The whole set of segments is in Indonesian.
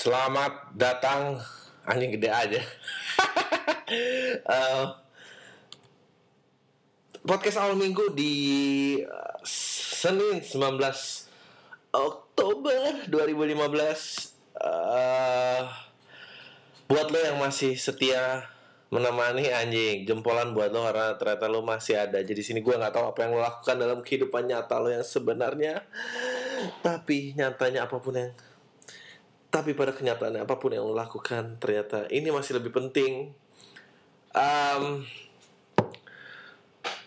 Selamat datang anjing gede aja. Eh, podcast awal minggu di eh, Senin 19 Oktober 2015. Eh, buat lo yang masih setia menemani anjing jempolan buat lo karena ternyata lo masih ada jadi sini gue nggak tahu apa yang lo lakukan dalam kehidupan nyata lo yang sebenarnya tapi nyatanya apa pun yang tapi pada kenyataannya apa pun yang lo lakukan ternyata ini masih lebih penting. Um,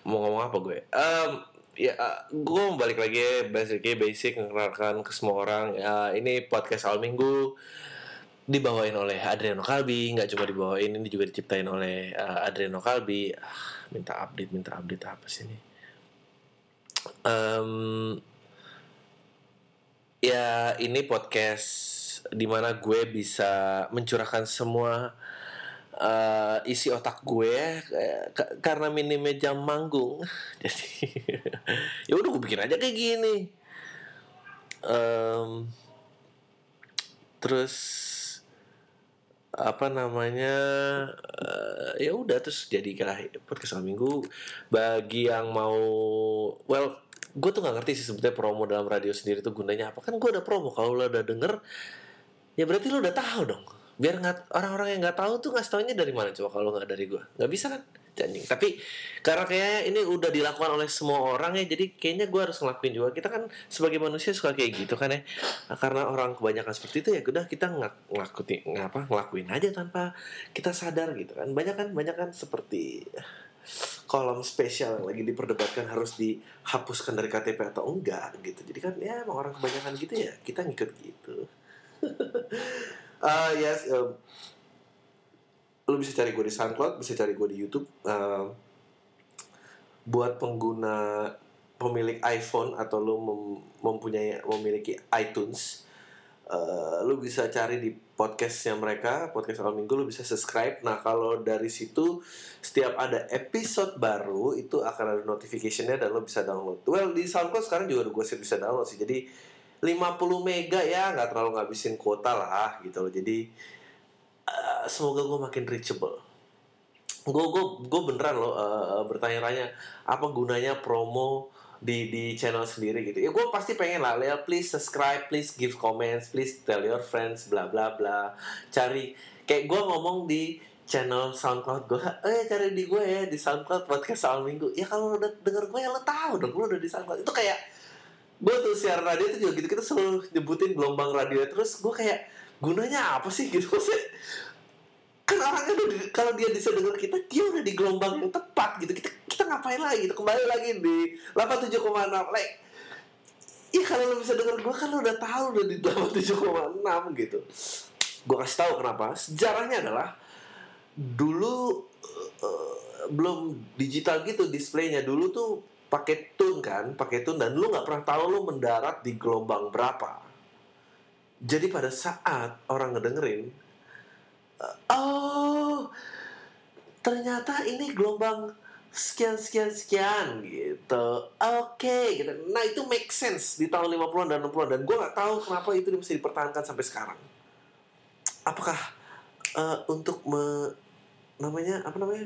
mau ngomong apa gue? Um, ya uh, gue mau balik lagi basically basic mengenalkan ke semua orang. Ya ini podcast awal minggu dibawain oleh Adriano Kalbi nggak cuma dibawain ini juga diciptain oleh uh, Adriano Kalbi. Ah, minta update minta update apa sih ini? Um, ya ini podcast di mana gue bisa mencurahkan semua uh, isi otak gue ka- karena minimnya jam manggung. Jadi ya udah gue bikin aja kayak gini. Em, terus apa namanya eh, ya udah terus jadi kayak podcast minggu. Bagi yang mau well gue tuh nggak ngerti sih sebetulnya promo dalam radio sendiri tuh gunanya apa. Kan gue udah promo kalau lo udah denger ya berarti lo udah tahu dong. Biar nggak orang-orang yang nggak tahu tuh nggak taunya dari mana coba kalau nggak dari gue nggak bisa kan? Janjing. tapi karena kayaknya ini udah dilakukan oleh semua orang ya jadi kayaknya gue harus ngelakuin juga. Kita kan sebagai manusia suka kayak gitu kan ya. Nah, karena orang kebanyakan seperti itu ya udah kita ngak ngelakuin ngapa ngelakuin aja tanpa kita sadar gitu kan. Banyak kan banyak kan seperti kolom spesial yang lagi diperdebatkan harus dihapuskan dari KTP atau enggak gitu. Jadi kan ya emang orang kebanyakan gitu ya kita ngikut gitu Ah yes, um, lu bisa cari gue di SoundCloud, bisa cari gue di YouTube. Um, buat pengguna pemilik iPhone atau lu mem- mempunyai memiliki iTunes, eh, lu bisa cari di podcastnya mereka, podcast awal minggu lu bisa subscribe. Nah kalau dari situ setiap ada episode baru itu akan ada notificationnya dan lu bisa download. Well di SoundCloud sekarang juga gue sih bisa download sih. Jadi 50 mega ya nggak terlalu ngabisin kuota lah gitu loh. Jadi eh, semoga gue makin reachable. Gue gue gue beneran loh eh, bertanya-tanya apa gunanya promo di di channel sendiri gitu. Ya gue pasti pengen lah ya please subscribe, please give comments, please tell your friends bla bla bla. Cari kayak gue ngomong di channel SoundCloud gue, eh cari di gue ya di SoundCloud podcast awal minggu. Ya kalau udah denger gue ya lo tahu dong, lo udah di SoundCloud. Itu kayak gue tuh siaran radio itu juga gitu kita selalu nyebutin gelombang radio. Terus gue kayak gunanya apa sih? Gitu maksudnya. Kan orangnya di- kalau dia bisa denger kita dia udah di gelombang yang tepat gitu. Kita kita ngapain lagi? Gitu kembali lagi di 87,6 like Iya kalau lo bisa denger gue kan lo udah tahu udah di 87,6 gitu. Gue kasih tahu kenapa. Sejarahnya adalah Dulu eh, Belum digital gitu displaynya. Dulu tuh pakai tune kan pakai tune dan lu nggak pernah tahu lu mendarat di gelombang berapa. Jadi pada saat orang ngedengerin eh, oh ternyata ini gelombang sekian sekian sekian gitu. Oke gitu. Nah itu make sense di tahun 50-an dan 60-an dan gue nggak tahu kenapa itu bisa dipertahankan sampai sekarang. Apakah eh, untuk me, namanya apa namanya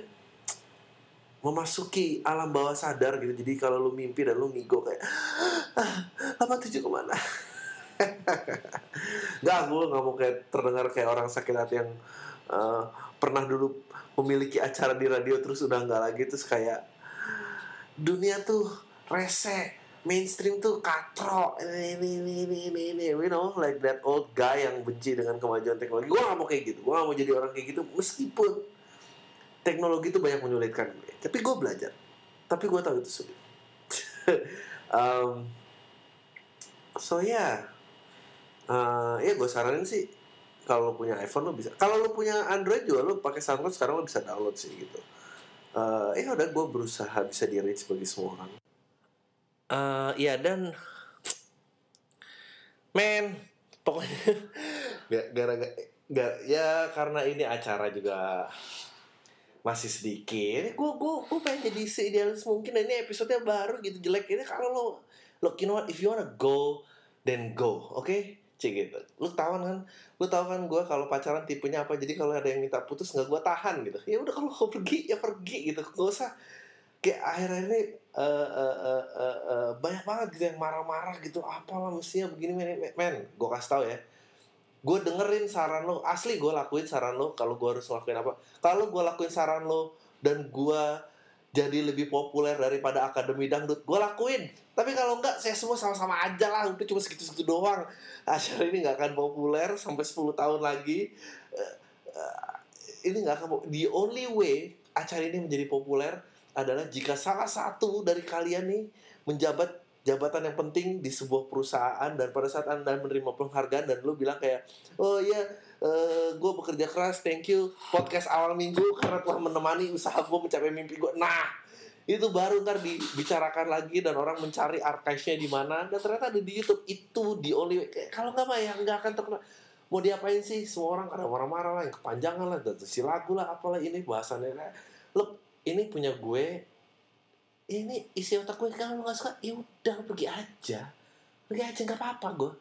memasuki alam bawah sadar gitu. Jadi kalau lu mimpi dan lu ngigo kayak ah apa tujuh ke mana? Nggak gue nggak mau kayak terdengar kayak orang sakit hati yang eh, pernah dulu memiliki acara di radio terus udah nggak lagi. Terus kayak dunia tuh rese mainstream tuh katro. Ini ini ini ini ini you know like that old guy yang benci dengan kemajuan teknologi. Gue gak mau kayak gitu. Gue gak mau jadi orang kayak gitu. Meskipun teknologi itu banyak menyulitkan. Gue tapi gue belajar. Tapi gue tahu itu sulit. Um, so ya. Yeah. Uh, ya gue saranin sih kalau lo punya iPhone lo bisa. Kalau lo punya Android juga lo pakai SoundCloud sekarang lo bisa download sih gitu. Uh, ya udah gue berusaha bisa di reach bagi semua orang. Uh, ya dan men pokoknya ga- gara-gara ga- ya karena ini acara juga masih sedikit gue gue gue pengen jadi seidealis mungkin dan ini episodenya baru gitu jelek ini kalau lo lo you know what if you wanna go then go oke Cik gitu. Tahu kan, lu tahu kan gue kalau pacaran tipenya apa. Jadi kalau ada yang minta putus nggak gue tahan gitu. Ya udah kalau mau pergi ya pergi gitu. Gak usah kayak akhir-akhir ini uh, uh, uh, uh, uh, banyak banget gitu yang marah-marah gitu. Apalah mestinya begini men, men. Gue kasih tau ya. Gue dengerin saran lo. Asli gue lakuin saran lo. Kalau gue harus ngelakuin apa. Kalau gue lakuin saran lo dan gue jadi lebih populer daripada akademi dangdut gue lakuin tapi kalau enggak saya semua sama-sama aja lah udah cuma segitu-segitu doang acara ini nggak akan populer sampai 10 tahun lagi uh, uh, ini nggak akan the only way acara ini menjadi populer adalah jika salah satu dari kalian nih menjabat jabatan yang penting di sebuah perusahaan dan pada saat anda menerima penghargaan dan lu bilang kayak oh iya uh, eh, gue bekerja keras thank you podcast awal minggu karena telah menemani usaha gue mencapai mimpi gue nah itu baru ntar dibicarakan lagi dan orang mencari archive-nya di mana dan ternyata ada di YouTube. Itu di only kalau nggak mah ya nggak akan terkenal. Mau diapain sih? Semua orang karena marah-marah lah yang kepanjangan lah dan si lagu lah apalah ini bahasannya. Lo ini punya gue ini isi otak gue kalau nggak suka ya udah pergi aja. Pergi aja nggak apa-apa gue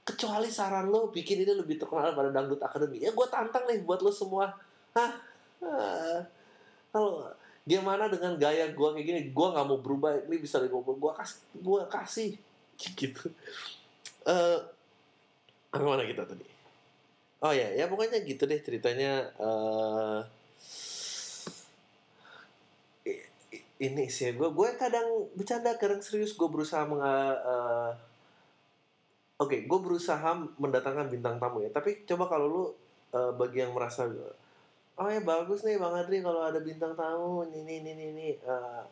kecuali saran lo bikin ini lebih terkenal pada dangdut akademi. Ya gue tantang nih buat lo semua. Hah? Kalau gimana dengan gaya gue kayak gini? Gue nggak mau berubah. Ini bisa digobrol gue kasih gue kasih. Gitu. Uh, mana kita tadi? Oh ya ya pokoknya gitu deh ceritanya. Uh, ini sih gue gue kadang bercanda kadang serius gue berusaha meng uh, oke okay, gue berusaha mendatangkan bintang tamu ya tapi coba kalau lu uh, bagi yang merasa oh ya bagus nih bang Adri kalau ada bintang tamu ini ini ini ini uh,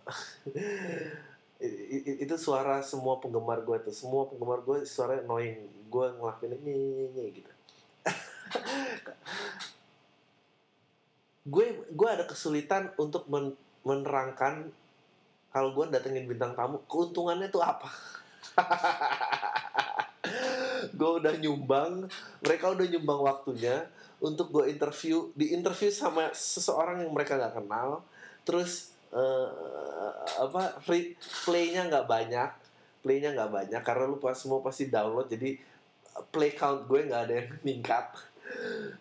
itu suara semua penggemar gue tuh semua penggemar gue suara annoying gue ngelakuin ini, ini gitu. Gue gue ada kesulitan untuk men menerangkan kalau gue datengin bintang tamu keuntungannya tuh apa? Gue udah nyumbang mereka udah nyumbang waktunya untuk gue interview di interview sama seseorang yang mereka nggak kenal. Terus uh, apa playnya nggak banyak playnya nggak banyak karena lu pas semua pasti download jadi play count gue nggak ada yang meningkat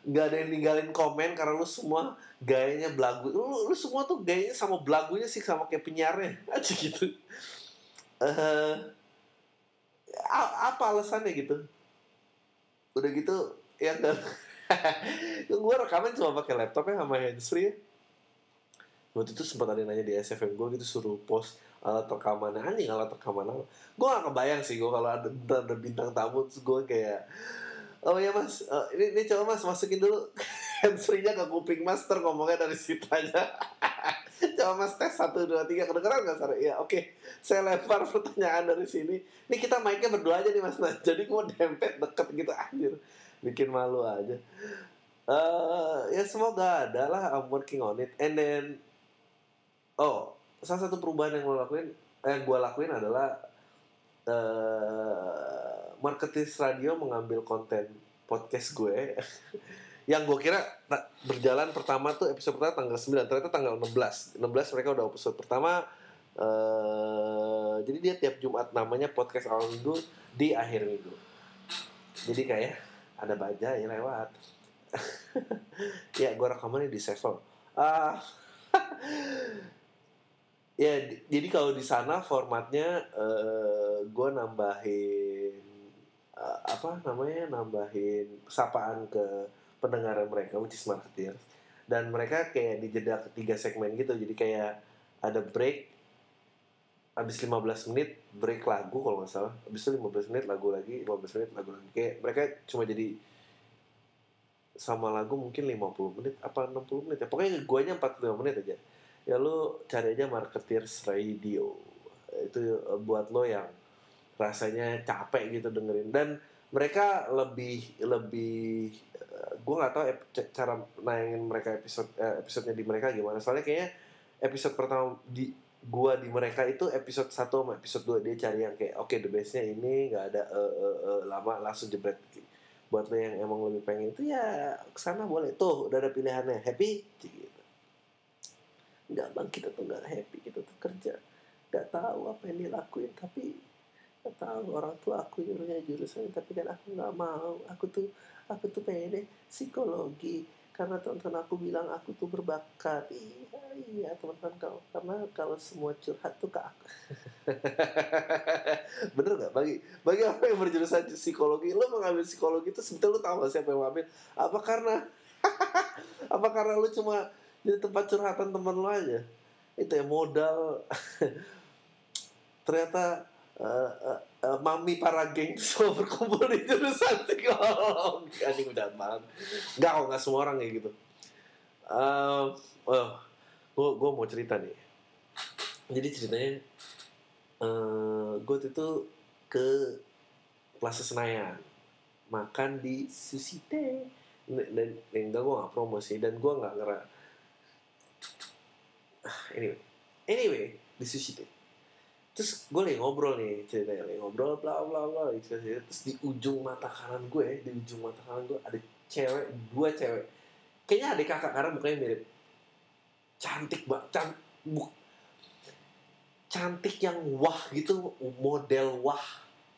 nggak ada yang ninggalin komen karena lu semua gayanya belagu. Lu, lu semua tuh gayanya sama belagunya sih sama kayak penyiarnya. Aja gitu. Uh, apa alasannya gitu? Udah gitu ya kan gue rekaman cuma pakai laptopnya sama handsfree waktu itu sempat ada nanya di SFM gue gitu suruh post alat rekaman. Anjing alat rekaman apa? Gue gak kebayang sih gue kalau ada, ada bintang tamu gue kayak oh ya mas. Uh, ini ini coba mas masukin dulu. Handsfree-nya ke kuping master ngomongnya dari situ aja. Coba mas tes satu dua tiga. Kedengeran nggak sare ya oke. Okay. saya lempar pertanyaan dari sini. Ini kita mic-nya berdua aja nih mas. Nah jadi gue dempet deket gitu anjir. Bikin malu aja. Uh, ya semoga ada lah I'm working on it. And then oh salah satu perubahan yang gue lakuin yang gue lakuin adalah uh, marketis radio mengambil konten podcast gue yang gue kira berjalan pertama tuh episode pertama tanggal 9 ternyata tanggal 16 16 mereka udah episode pertama uh, jadi dia tiap Jumat namanya podcast awal minggu di akhir minggu. Jadi kayak ada baja yang lewat. Ya gue rekamannya di Sevel. Uh, ya jadi kalau di sana formatnya uh, eh, gue nambahin uh, apa namanya nambahin sapaan ke pendengar mereka which is marketeers dan mereka kayak di jeda ketiga segmen gitu jadi kayak ada break habis 15 menit break lagu kalau nggak salah. Habis itu 15 menit lagu lagi 15 menit lagu lagi. Kayak mereka cuma jadi sama lagu mungkin 50 menit apa 60 menit ya. Pokoknya guanya 45 menit aja. Ya lu cari aja marketeers radio. Itu eh, buat lo yang rasanya capek gitu dengerin. Dan mereka lebih lebih eh, gue nggak tahu cara nayangin mereka episode uh, episodenya di mereka gimana. Soalnya kayaknya episode pertama di gua di mereka itu episode 1 sama episode 2 dia cari yang kayak oke okay, the bestnya ini nggak ada uh, uh, uh, lama langsung jebret. Buat lo yang emang lebih pengen itu ya ke sana boleh. Tuh udah ada pilihannya happy? Gitu. Nggak bang kita tuh nggak happy kita tuh kerja. Nggak tahu apa yang dilakuin tapi nggak tahu orang tua aku nyuruhnya jurusan tapi kan aku nggak mau. Aku tuh aku tuh pengen deh psikologi. Karena teman-teman aku bilang aku tuh berbakat. Iya iya teman-teman kalau karena kalau semua curhat tuh ke aku. Bener nggak? Bagi bagi apa yang berjurusan psikologi lo mengambil psikologi itu sebetulnya lo tahu gak siapa yang mengambil? Apa karena apa karena lo cuma jadi tempat curhatan teman lo aja? Itu ya modal. Ternyata uh, uh, uh, mami para geng semua berkumpul di jurusan psikologi. Anjing udah banget nggak kok nggak semua orang kayak gitu. Uh, gue gue mau cerita nih. Jadi ceritanya uh, gue itu ke Plaza Senayan. Makan di sushi teh. Dan enggak gue nggak promosi. Dan gue nggak ngera anyway anyway di sushi teh terus gue lagi ngobrol nih ceritanya lagi ngobrol bla bla bla gitu terus di ujung mata kanan gue di ujung mata kanan gue ada cewek dua cewek. Kayaknya ada kakak karena mukanya mirip. Cantik banget can, bu, cantik yang wah gitu model wah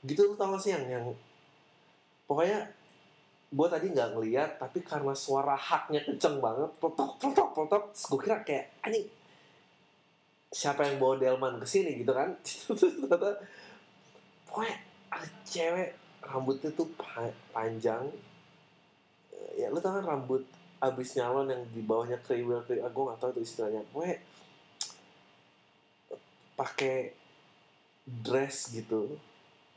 gitu lu tau gak sih yang yang pokoknya gue tadi nggak ngeliat tapi karena suara haknya kenceng banget potok potok potok gue kira kayak anjing siapa yang bawa delman ke sini gitu kan? Ternyata pokoknya ada cewek rambutnya tuh panjang. Ya lu tau kan rambut abis nyalon yang di bawahnya kriwil kriwil ah, gue gak tau itu istilahnya. Pokoknya pakai dress gitu.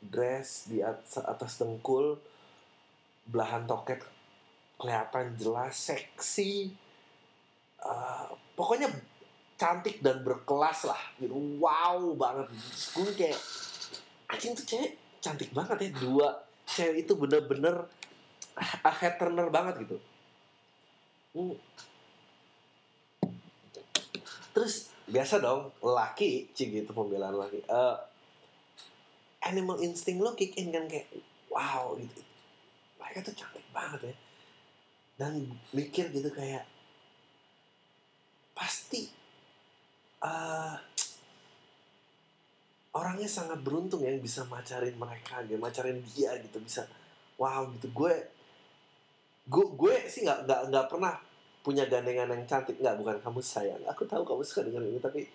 Dress di atas, atas dengkul. Belahan toket kelihatan jelas seksi. Uh, pokoknya cantik dan berkelas lah. Gitu. Wow banget. Gue kayak anjing tuh cewek cantik banget ya. Dua cewek itu bener-bener a head turner banget gitu. Hmm. terus biasa dong laki cik gitu pembelaan laki uh, animal instinct lo kick in kan kayak wow gitu. Mereka tuh cantik banget ya. Dan mikir gitu kayak pasti uh, orangnya sangat beruntung yang bisa macarin mereka dia macarin dia gitu bisa wow gitu. Gue gue gue sih nggak nggak nggak pernah punya gandengan yang cantik. Nggak bukan kamu sayang. Aku tahu kamu suka dengan ini tapi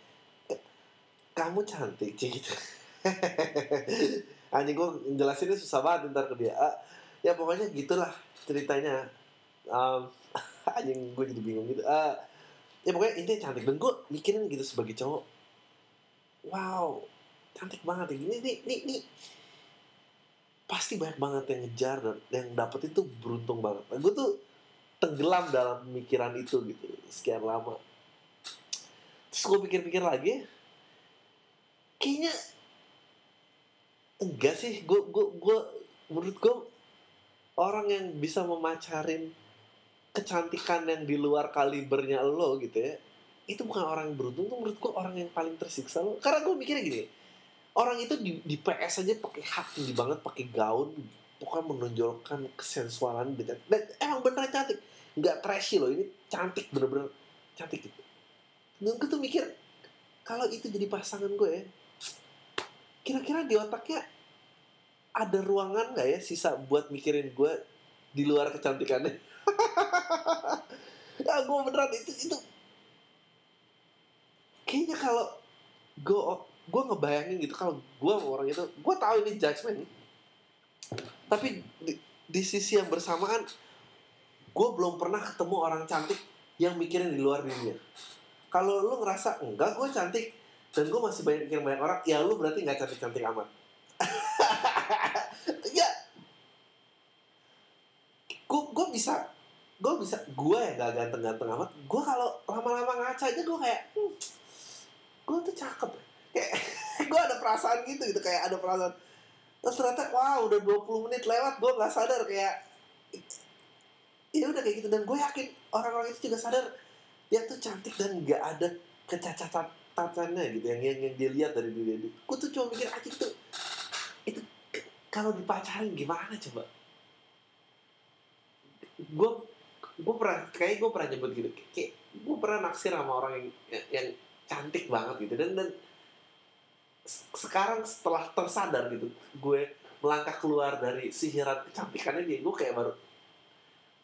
kamu cantik sih gitu. Anjing gue jelasinnya susah banget ntar ke dia. Uh, ya pokoknya gitulah ceritanya. Um, anjing gue jadi bingung gitu. Uh, ya pokoknya intinya cantik. Dan gue mikirin gitu sebagai cowok wow cantik banget ya. Ini nih nih nih pasti banyak banget yang ngejar dan yang dapet itu beruntung banget. Nah, gue tuh tenggelam dalam pemikiran itu gitu sekian lama. Terus gue pikir-pikir lagi kayaknya enggak sih. Gue gue gue menurut gue orang yang bisa memacarin kecantikan yang di luar kalibernya lo gitu ya itu bukan orang yang beruntung tuh menurut gue orang yang paling tersiksa lo. Karena gue mikirnya gini orang itu di, di PS aja pakai hak tinggi banget pakai gaun pokoknya menonjolkan kesensualan dan, dan emang beneran cantik. Nggak trashy loh ini cantik bener-bener cantik gitu. Dan gue tuh mikir kalau itu jadi pasangan gue ya kira-kira di otaknya ada ruangan nggak ya sisa buat mikirin gue di luar kecantikannya ya gue beneran itu itu. Kayaknya kalau gue gue ngebayangin gitu kalau gue orang itu gue tahu ini judgement. Tapi di, di sisi yang bersamaan gue belum pernah ketemu orang cantik yang mikirin di luar dirinya kalau lu ngerasa enggak gue cantik dan gue masih banyak mikirin banyak orang ya lu berarti nggak cantik cantik amat ya gue bisa gue bisa gue ya gak ganteng-ganteng amat gue kalau lama-lama ngaca aja gue kayak hmm, gue tuh cakep. Kayak gue ada perasaan gitu gitu kayak ada perasaan. Terus ternyata wow udah 20 menit lewat gue nggak sadar kayak ya udah kayak gitu. Dan gue yakin orang-orang itu juga sadar dia tuh cantik dan gak ada kecacatan-cacatannya gitu yang, yang yang dia lihat dari diri dia. Gue tuh cuma mikir aja itu itu kalau dipacarin gimana coba? Gue gue pernah kayak gue pernah nyebut gitu. Kayak gue pernah naksir sama orang yang yang cantik banget gitu. Dan dan se- sekarang setelah tersadar gitu gue melangkah keluar dari sihiran kecantikannya dia gue kayak baru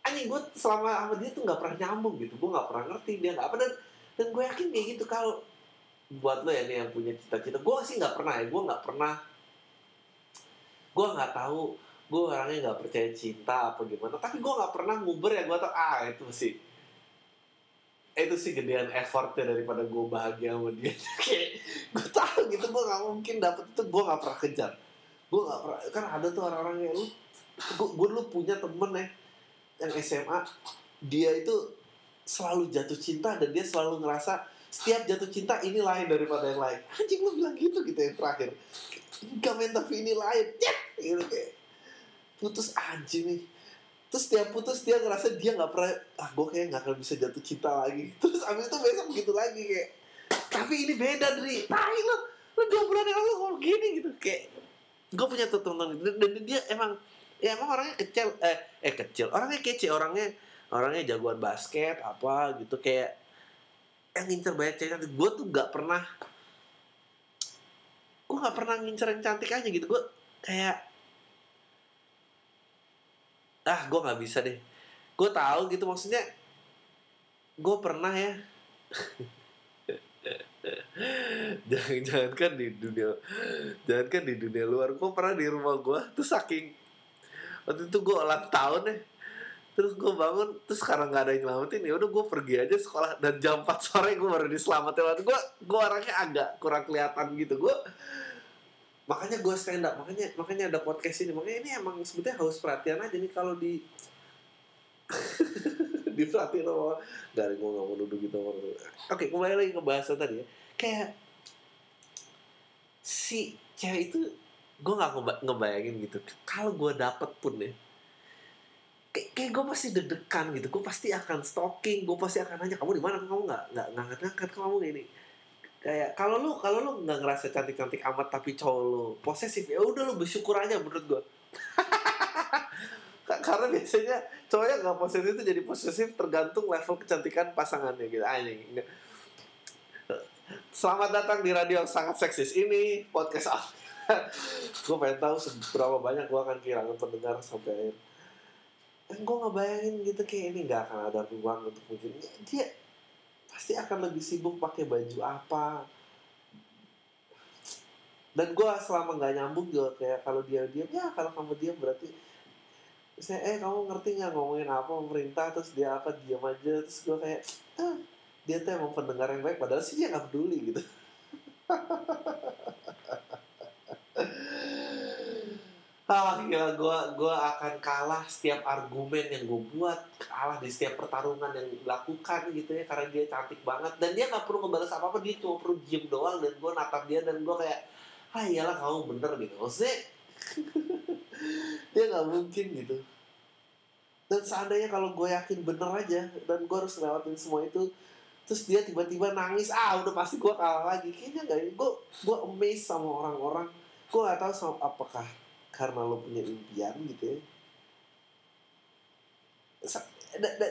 anjing gue selama sama dia tuh nggak pernah nyambung gitu. Gue nggak pernah ngerti dia nggak apa. Dan dan gue yakin kayak gitu kalau buat lo ya nih yang punya cita-cita. Gue sih nggak pernah ya gue nggak pernah gue nggak tahu gue orangnya nggak percaya cinta apa gimana. Tapi gue nggak pernah nguber ya gue tau ah itu sih. Itu sih gedean effortnya daripada gue bahagia sama dia. Kayak gue tahu gitu gue nggak mungkin dapet itu gue nggak pernah kejar. Gue nggak pernah kan ada tuh orang-orang yang lu gue, gue dulu punya temen ya yang SMA dia itu selalu jatuh cinta dan dia selalu ngerasa setiap jatuh cinta ini lain daripada yang lain. Anjing lu bilang gitu gitu yang terakhir. Enggak men tapi ini lain. Ya gitu kayak putus anjing nih. Terus dia putus dia ngerasa dia nggak pernah ah gue kayak nggak akan bisa jatuh cinta lagi. Terus abis itu besok begitu lagi kayak tapi ini beda dari tai lo lo dua bulan yang lalu ngomong gini gitu. Kayak gue punya tuh temen dan, dan dia emang ya emang orangnya kecil eh eh kecil. Orangnya kece orangnya orangnya jagoan basket apa gitu. Kayak yang ngincer banyak cewek gue tuh nggak pernah gue nggak pernah ngincer yang cantik aja gitu. Gue kayak ah gue nggak bisa deh. Gue tahu gitu maksudnya gue pernah ya. Jangan jangan kan di dunia jangan kan di dunia luar. Gue pernah di rumah gue tuh saking waktu itu gue ulang tahun ya. Terus gue bangun terus sekarang nggak ada yang nyelamatin ya udah gue pergi aja sekolah. Dan jam 4 sore gue baru diselamatin waktu gue gue orangnya agak kurang kelihatan gitu. Gue makanya gue stand up makanya makanya ada podcast ini makanya ini emang sebetulnya harus perhatian aja nih kalau di diperhatiin sama ada gue gak mau duduk gitu oke kembali lagi ke bahasan tadi ya kayak si cewek itu gue nggak ngeba- ngebayangin gitu kalau gue dapet pun ya kayak, kayak gue pasti deg-degan gitu gue pasti akan stalking gue pasti akan nanya kamu di mana kamu nggak nggak ngangkat ngangkat kamu ini kayak kalau lu kalau lu nggak ngerasa cantik cantik amat tapi cowok lu posesif ya udah lu bersyukur aja menurut gue Ka- karena biasanya cowoknya nggak posesif itu jadi posesif tergantung level kecantikan pasangannya gitu anjing Nggak. Selamat datang di radio yang sangat seksis ini podcast apa? gue pengen tahu seberapa banyak gue akan kehilangan pendengar sampai akhir. Dan gue ngebayangin gitu kayak ini nggak akan ada ruang untuk mungkin dia pasti akan lebih sibuk pakai baju apa. Dan gue selama nggak nyambung juga kayak kalau dia diam ya kalau kamu diam berarti saya eh kamu ngerti nggak ngomongin apa pemerintah terus dia apa diam aja terus gue kayak ah dia tuh emang pendengar yang baik padahal sih dia nggak peduli gitu ah gila gue gua akan kalah setiap argumen yang gue buat kalah di setiap pertarungan yang dilakukan gitu ya karena dia cantik banget dan dia nggak perlu ngebalas apa apa dia cuma perlu diem doang dan gue natap dia dan gue kayak ah iyalah kamu bener gitu. Maksudnya dia nggak mungkin gitu. Dan seandainya kalau gue yakin bener aja dan gue harus lewatin semua itu terus dia tiba-tiba nangis ah udah pasti gue kalah lagi. Kayaknya gak gue gue amazed sama orang-orang. Gue gak tahu sama apakah karena lo punya impian gitu ya.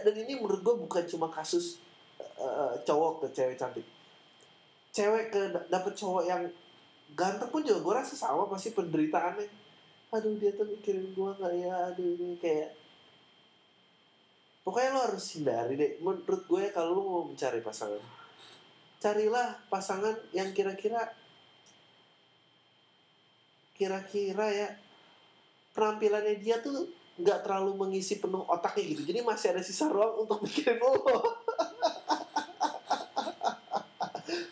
Dan ini menurut gue bukan cuma kasus eh, cowok ke cewek cantik. Cewek ke da- dapet cowok yang ganteng pun juga gue rasa sama pasti penderitaannya. Aduh dia tuh mikirin gue nggak ya? Aduh ini kayak pokoknya lo harus hindari deh. Menurut gue kalau lo mau mencari pasangan carilah pasangan yang kira-kira kira-kira ya penampilannya dia tuh nggak terlalu mengisi penuh otaknya gitu. Jadi masih ada sisa ruang untuk mikirin lo.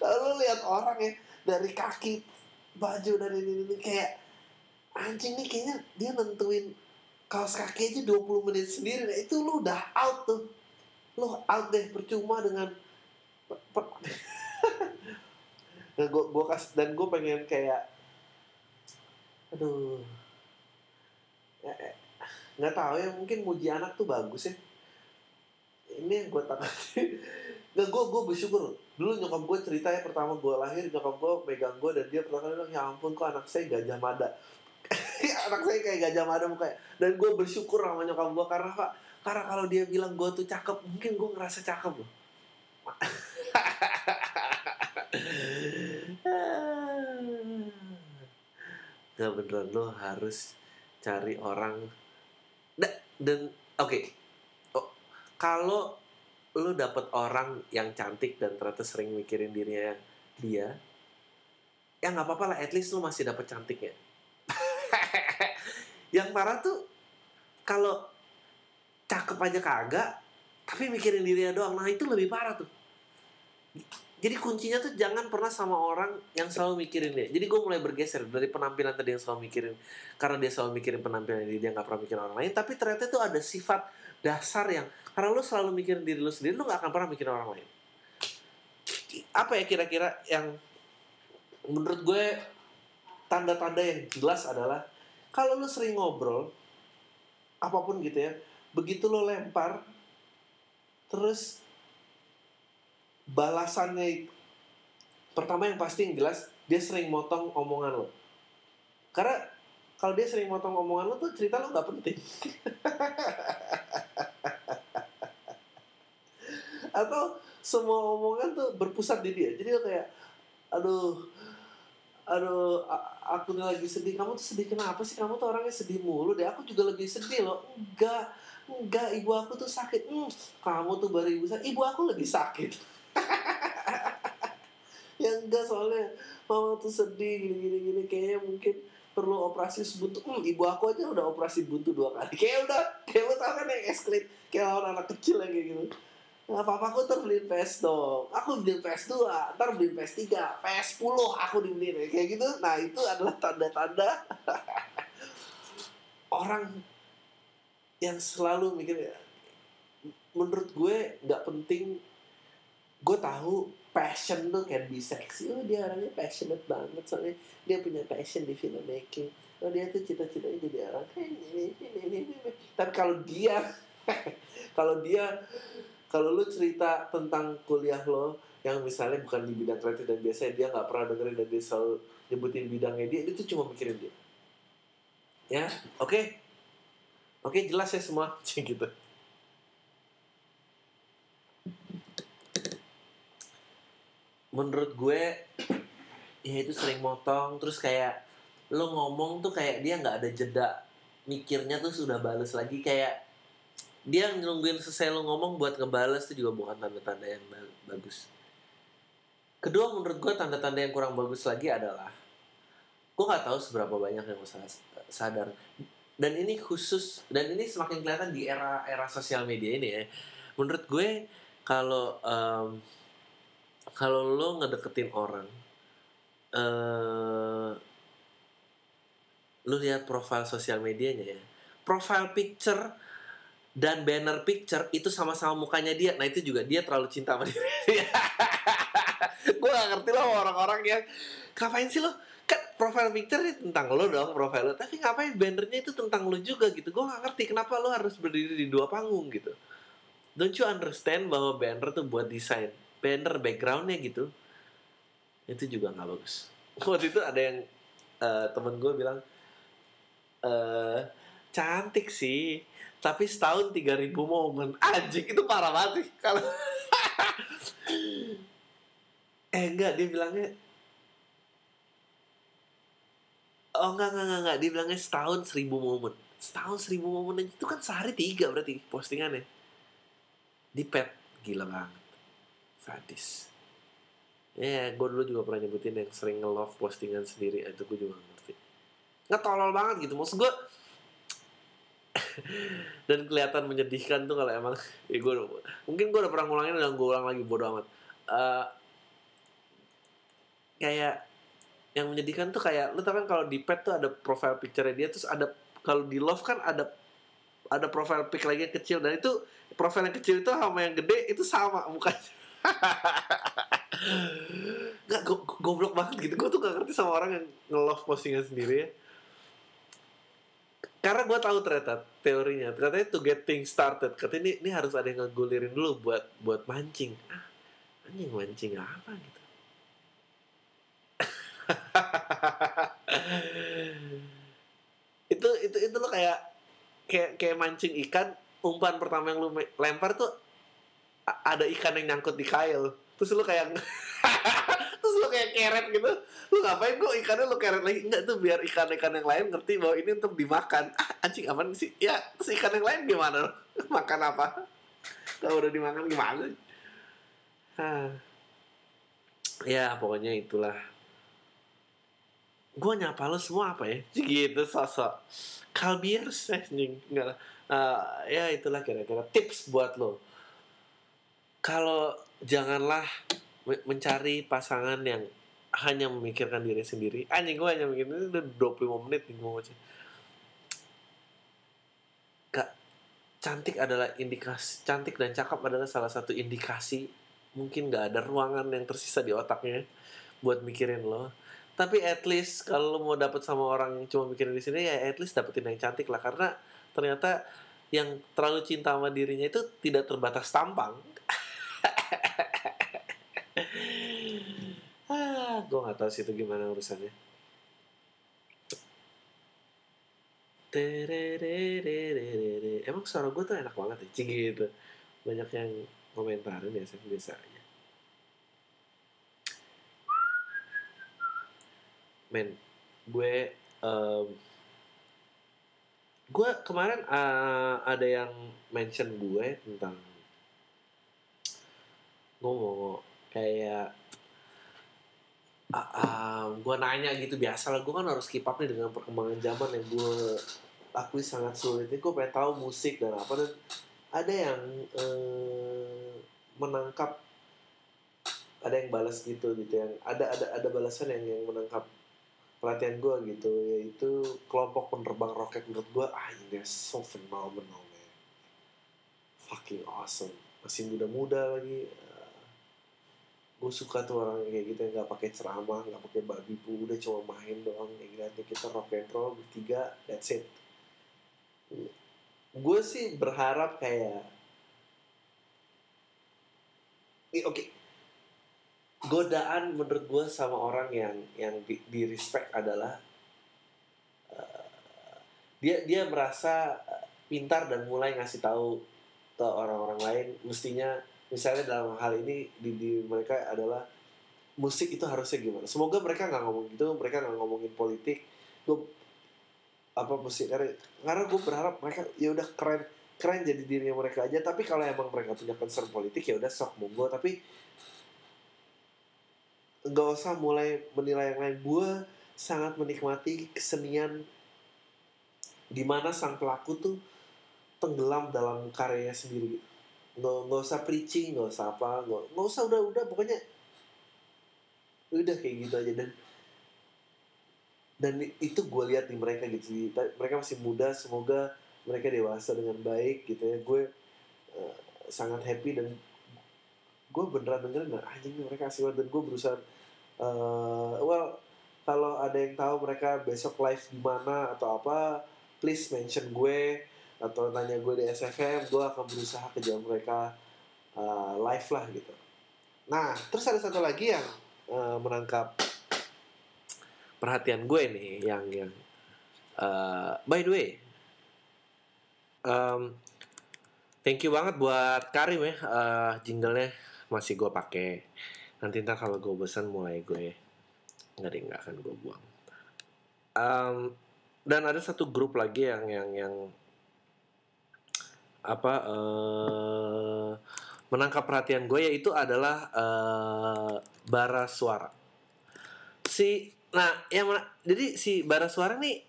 Lo lihat orang ya dari kaki baju dan ini ini kayak anjing nih kayaknya dia nentuin kaos kaki aja 20 menit sendiri. Nah, itu lu udah out tuh. Lu out deh percuma dengan nah, gua, gua kas dan gue pengen kayak aduh nggak tahu ya mungkin muji anak tuh bagus ya. Ini yang gue takut. Nggak gue gue bersyukur. Dulu nyokap gue cerita ya pertama gue lahir nyokap gue megang gue dan dia pertama bilang ya ampun kok anak saya gajah mada. Anak saya kayak gajah mada mukanya. Dan gue bersyukur sama nyokap gue karena pak karena kalau dia bilang gue tuh cakep mungkin gue ngerasa cakep loh. Nggak beneran lo harus cari orang. Da, dan oke. Oh, kalau lo dapet orang yang cantik dan ternyata sering mikirin dirinya dia ya nggak apa-apa lah at least lo masih dapet cantiknya. Yang parah tuh kalau cakep aja kagak tapi mikirin dirinya doang nah itu lebih parah tuh jadi kuncinya tuh jangan pernah sama orang yang selalu mikirin dia. Jadi gue mulai bergeser dari penampilan tadi yang selalu mikirin karena dia selalu mikirin penampilan dia dia nggak pernah mikirin orang lain. Tapi ternyata itu ada sifat dasar yang karena lu selalu mikirin diri lu sendiri lu nggak akan pernah mikirin orang lain. Apa ya kira-kira yang menurut gue tanda-tanda yang jelas adalah kalau lu sering ngobrol apa pun gitu ya begitu lo lempar terus balasannya pertama yang pasti yang jelas dia sering motong omongan lo. Karena kalau dia sering motong omongan lo tuh cerita lo nggak penting. Atau semua omongan tuh berpusat di dia. Jadi lo kayak aduh aduh aku nih lagi sedih. Kamu tuh sedih kenapa sih? Kamu tuh orangnya sedih mulu deh. Aku juga lagi sedih loh. Enggak enggak. Ibu aku tuh sakit. Hmm, kamu tuh baru ibu sakit ibu aku lagi sakit ya enggak soalnya mama tuh sedih gini gini kayaknya mungkin perlu operasi buntu hmm, ibu aku aja udah operasi buntu dua kali kayak udah kayak lo tau kan yang escalate kayak orang anak kecil kayak gitu papa aku tuh beliin PS dong. Aku beliin PS 2, ntar beliin PS 3, PS 10 aku dibeliin. Kayak gitu. Nah, itu adalah tanda-tanda orang yang selalu mikir menurut gue nggak penting gue tahu passion tuh can be sexy. Oh dia orangnya passionate banget. Soalnya dia punya passion di film making oh dia tuh cita-citanya jadi orang. Kayak ini ini ini ini tapi kalau dia kalau dia kalau lu cerita tentang kuliah lo yang misalnya bukan di bidang kreatif dan biasanya dia nggak pernah dengerin dan dia selalu nyebutin bidangnya dia itu cuma mikirin dia. Ya? Oke? Okay? oke okay, jelas ya semua. Gitu menurut gue ya itu sering motong terus kayak lo ngomong tuh kayak dia nggak ada jeda mikirnya tuh sudah bales lagi kayak dia nungguin selesai lo ngomong buat ngebales itu juga bukan tanda-tanda yang bagus. Kedua menurut gue tanda-tanda yang kurang bagus lagi adalah gue nggak tahu seberapa banyak yang gue sadar. Dan ini khusus dan ini semakin kelihatan di era era sosial media ini ya. Menurut gue kalau um, kalau lo ngedeketin orang uh, lo lihat profil sosial medianya ya. Profile picture dan banner picture itu sama-sama mukanya dia. Nah itu juga dia terlalu cinta sama dia. Gue gak ngerti loh orang-orang yang ngapain sih lo? Kan profile picture tentang lo dong profile lo. Tapi ngapain bannernya itu tentang lo juga gitu. Gue gak ngerti kenapa lo harus berdiri di dua panggung gitu. Don't you understand bahwa banner tuh buat desain banner backgroundnya gitu itu juga nggak bagus. Waktu itu ada yang uh, temen gue bilang uh, cantik sih tapi setahun 3000 momen. Anjing itu parah banget kalau eh enggak dia bilangnya oh enggak enggak enggak, enggak. dia bilangnya setahun seribu momen. Setahun seribu momen itu kan sehari tiga berarti postingannya. Di pet gila banget sadis ya yeah, gue dulu juga pernah nyebutin yang sering nge-love postingan sendiri. Itu gue juga ngerti. Nggak tolol banget gitu. Maksud gue dan kelihatan menyedihkan tuh kalau emang ya gue mungkin gue udah pernah ngulangin dan gue ulang lagi bodo amat. Uh, kayak yang menyedihkan tuh kayak lu tau kan kalau di pet tuh ada profile picture dia terus ada kalau di love kan ada ada profile pic lagi yang kecil. Dan itu profile yang kecil itu sama yang gede itu sama mukanya Gak, go goblok banget gitu. Gue tuh gak ngerti sama orang yang nge-love postingan sendiri ya. Karena gue tahu ternyata teorinya. Ternyata to get things started. Katanya ini, ini harus ada yang ngegulirin dulu buat buat mancing. Ah, Anjing mancing apa gitu? Itu itu itu lo kayak kayak kayak mancing ikan umpan pertama yang lu lempar tuh ada ikan yang nyangkut di kail. Terus lu kayak terus lu kayak keret gitu. Lu ngapain kok ikannya lu keret lagi? Enggak tuh biar ikan-ikan yang lain ngerti bahwa ini untuk dimakan. Ah, anjing apa sih? Ya terus ikan yang lain gimana? Makan apa? Kalau udah dimakan gimana? Ah. ya pokoknya itulah. Gue nyapa lo semua apa ya? Gitu sosok kalbiers anjing. Enggak uh, ya itulah kira-kira tips buat lo kalau janganlah mencari pasangan yang hanya memikirkan diri sendiri. Anjing gue hanya mikir ini udah 25 menit nih mau baca. Kak, cantik adalah indikasi cantik dan cakep adalah salah satu indikasi. Mungkin gak ada ruangan yang tersisa di otaknya buat mikirin lo. Tapi at least kalau lo mau dapet sama orang yang cuma mikirin di sini ya at least dapetin yang cantik lah. Karena ternyata yang terlalu cinta sama dirinya itu tidak terbatas tampang ah gue nggak tahu sih itu gimana urusannya. Emang suara gue tuh enak banget ya? Gitu. Banyak yang komentarin ya biasanya. Men gue um, gue kemarin uh, ada yang mention gue tentang ngomong kayak uh, uh, gue nanya gitu biasa lah gue kan harus keep up nih dengan perkembangan zaman yang gue akui sangat sulit. Ini gue pengen tahu musik dan apa dan ada yang uh, menangkap ada yang balas gitu gitu yang ada ada ada balasan yang yang menangkap perhatian gue gitu yaitu kelompok penerbang roket menurut gue ah ini so phenomenal man. Fucking awesome. Masih muda-muda lagi gue suka tuh orang kayak gitu yang nggak pakai ceramah nggak pakai babi bu udah cuma main doang kayak gitu kita rock and roll bertiga that's it gue sih berharap kayak oke okay. godaan menurut gue sama orang yang yang di, di respect adalah uh, dia dia merasa pintar dan mulai ngasih tahu ke orang-orang lain mestinya misalnya dalam hal ini di, di mereka adalah musik itu harusnya gimana? Semoga mereka nggak ngomong gitu mereka nggak ngomongin politik. Gue apa musik karena karena gue berharap mereka ya udah keren keren jadi dirinya mereka aja. Tapi kalau emang mereka punya concern politik ya udah sok monggo. Tapi nggak usah mulai menilai yang lain. Gue sangat menikmati kesenian di mana sang pelaku tuh tenggelam dalam karyanya sendiri nggak nggak usah preaching nggak usah apa nggak nggak usah udah udah pokoknya udah kayak gitu aja dan dan itu gue lihat di mereka gitu mereka masih muda semoga mereka dewasa dengan baik gitu ya. Gue uh, sangat happy dan gue beneran dengerin nah anjing mereka asli banget. Dan gue berusaha uh, well kalau ada yang tahu mereka besok live di mana atau apa please mention gue atau tanya gue di SFM gue akan berusaha kejar mereka uh, live lah gitu. Nah terus ada satu lagi yang uh, menangkap perhatian gue nih yang yang uh, by the way um, thank you banget buat Karim ya uh, jinglenya masih gue pakai. Nanti ntar kalau gue bosan mulai gue nggak nggak akan gue buang. Um, dan ada satu grup lagi yang yang yang apa uh, menangkap perhatian gue yaitu adalah uh, bara suara si nah yang mana, jadi si bara suara nih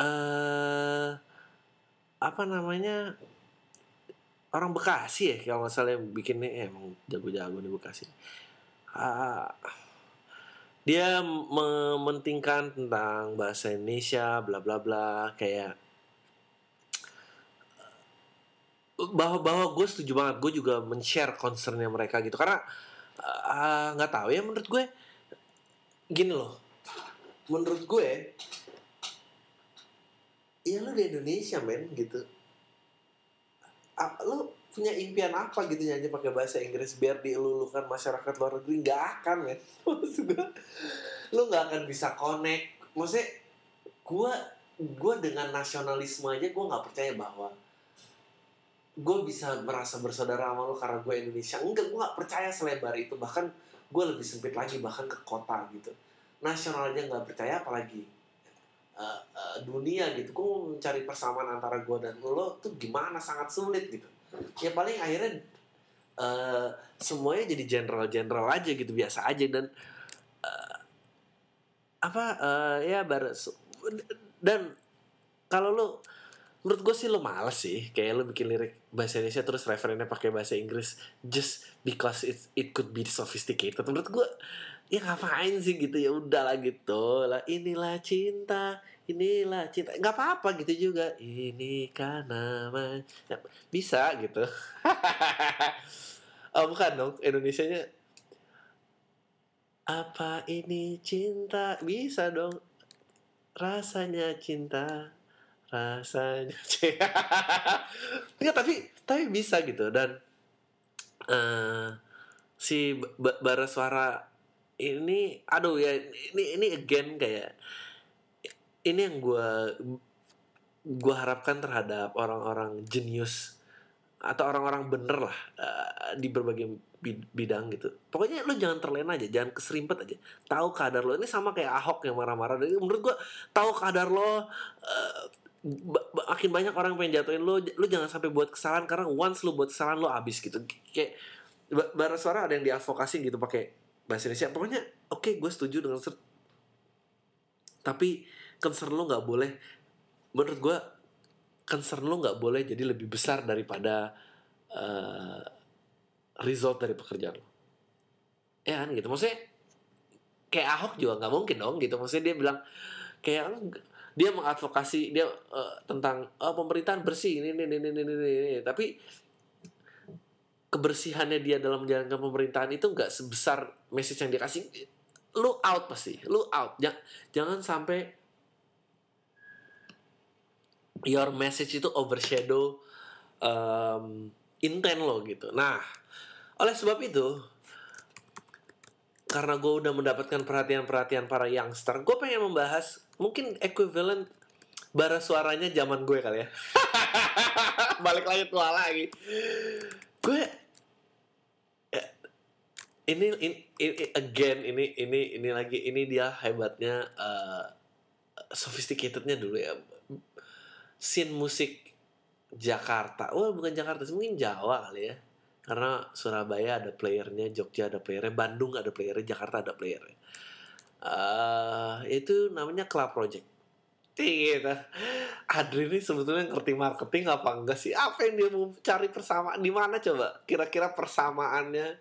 uh, apa namanya orang Bekasi ya kalau nggak salah yang bikinnya eh, emang jago-jago di Bekasi. Uh, dia mementingkan tentang bahasa Indonesia bla bla bla kayak bahwa bahwa gue setuju banget gue juga men-share concernnya mereka gitu. Karena eh, nggak uh, tahu ya menurut gue gini loh. Menurut gue ya lo di Indonesia men gitu. Lo punya impian apa gitu nyanyi pakai bahasa Inggris biar dielulukan masyarakat luar negeri? Nggak akan men. Maksud gue lo nggak akan bisa connect. Maksudnya gue gue dengan nasionalisme aja gue nggak percaya bahwa gue bisa merasa bersaudara sama lo karena gue Indonesia. Enggak gue nggak percaya selebar itu. Bahkan gue lebih sempit lagi bahkan ke kota gitu. Nasional aja nggak percaya apalagi uh, uh, dunia gitu. Gue mencari persamaan antara gue dan lo tuh gimana? Sangat sulit gitu. Ya paling akhirnya uh, semuanya jadi general-general aja gitu biasa aja. Dan uh, apa uh, ya bar dan kalau lo menurut gue sih lo males sih. Kayak lo bikin lirik bahasa Indonesia terus referennya pakai bahasa Inggris just because it it could be sophisticated. Menurut gue ya ngapain sih gitu? Ya udahlah gitu. Lah inilah cinta inilah cinta. Nggak apa-apa gitu juga. Ini karena ya, bisa gitu. Oh bukan dong. Indonesia nya apa ini cinta? Bisa dong. Rasanya cinta rasanya Enggak tapi tapi bisa gitu dan uh, si bara suara ini aduh ya ini ini again kayak ini yang gue gue harapkan terhadap orang-orang jenius atau orang-orang bener lah uh, di berbagai bidang gitu. Pokoknya lo jangan terlena aja, jangan keserimpet aja. Tahu kadar lo ini sama kayak Ahok yang marah-marah. Menurut gue tahu kadar lo uh, makin banyak orang pengen jatuhin lo lo jangan sampai buat kesalahan karena once lo buat kesalahan lo abis gitu. Kayak bara suara ada yang diadvokasi gitu pakai bahasa Indonesia. Pokoknya oke okay, gue setuju dengan ser tapi concern lo nggak boleh menurut gue concern lo nggak boleh jadi lebih besar daripada uh, result dari pekerjaan lo. Ya kan gitu. Maksudnya kayak Ahok juga nggak mungkin dong gitu. Maksudnya dia bilang kayak dia mengadvokasi dia uh, tentang oh, pemerintahan bersih ini ini ini ini ini, ini. tapi kebersihannya dia dalam menjalankan pemerintahan itu nggak sebesar message yang dia kasih. Lu out pasti lu out. Jangan jangan sampai your message itu overshadow um, intent lo gitu. Nah oleh sebab itu karena gue udah mendapatkan perhatian-perhatian para youngster, gue pengen membahas mungkin equivalent bara suaranya zaman gue kali ya. Balik lagi tua lagi. Gue eh, ini, ini, ini again ini ini ini lagi ini dia hebatnya uh, sophisticatednya dulu ya. Scene musik Jakarta. Oh, bukan Jakarta, mungkin Jawa kali ya karena Surabaya ada playernya, Jogja ada playernya, Bandung ada playernya, Jakarta ada playernya. Uh, itu namanya Club Project. Gitu. Adri ini sebetulnya ngerti marketing apa enggak sih? Apa yang dia mau cari persamaan? Di mana coba? Kira-kira persamaannya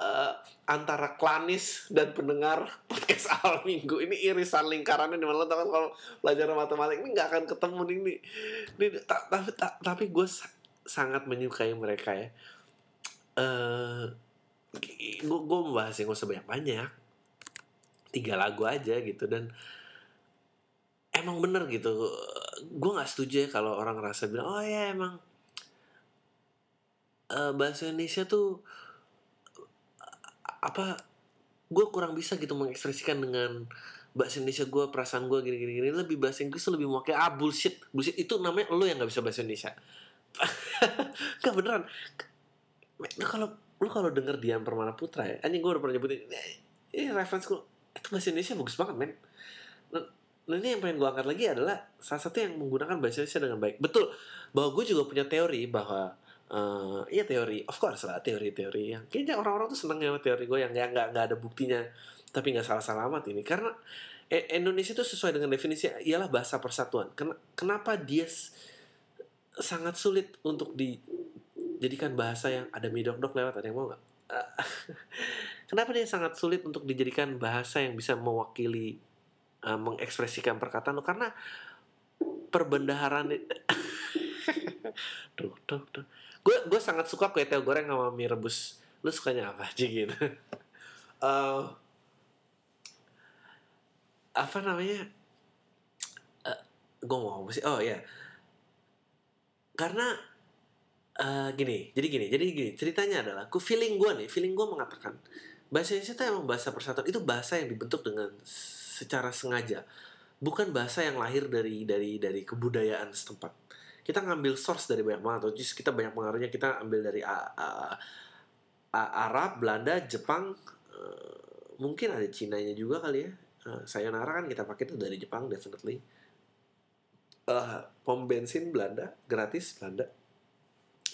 uh, antara klanis dan pendengar podcast awal minggu ini irisan lingkarannya di mana kan kalau belajar matematik ini nggak akan ketemu ini. ini tapi tapi gue sangat menyukai mereka ya uh, eh, gue gue membahas yang gak usah banyak banyak tiga lagu aja gitu dan emang bener gitu. Gue nggak setuju ya kalau orang ngerasa bilang oh ya emang uh, bahasa Indonesia tuh apa gue kurang bisa gitu mengekspresikan dengan bahasa Indonesia gue perasaan gue gini gini gini. Lebih bahasa Inggris lebih mau kayak ah bullshit bullshit. Itu namanya lo yang nggak bisa bahasa Indonesia. Gak beneran. Lu kalau lu kalau denger Dian Permana Putra ya anjing gue udah pernah nyebutin ini reference gue bahasa Indonesia bagus banget men nah, ini yang pengen gue angkat lagi adalah salah satu yang menggunakan bahasa Indonesia dengan baik betul bahwa gue juga punya teori bahwa uh, iya teori of course lah teori-teori yang kayaknya orang-orang tuh seneng sama teori gue yang nggak nggak ada buktinya tapi nggak salah-salah amat ini karena Indonesia itu sesuai dengan definisi ialah bahasa persatuan. Kenapa dia sangat sulit untuk di jadikan bahasa yang ada midok-dok lewat ada yang mau nggak? Kenapa dia sangat sulit untuk dijadikan bahasa yang bisa mewakili uh, mengekspresikan perkataan lo karena perbendaharaan duh, duh, duh. gue gue sangat suka kue teo goreng sama mie rebus. Lu sukanya apa aja gitu? Uh, apa namanya? Uh, gue mau apa sih? Oh ya karena Uh, gini, jadi gini, jadi gini, ceritanya adalah, ku feeling gue nih, feeling gue mengatakan, bahasa Indonesia itu emang bahasa persatuan, itu bahasa yang dibentuk dengan secara sengaja, bukan bahasa yang lahir dari dari dari kebudayaan setempat. kita ngambil source dari banyak banget. Just kita banyak pengaruhnya kita ambil dari A- A- A- Arab Belanda Jepang eh, mungkin ada Cina-nya juga kali ya. Eh, sayonara kan kita pakai itu dari Jepang definitely. Eh, pom bensin Belanda gratis Belanda.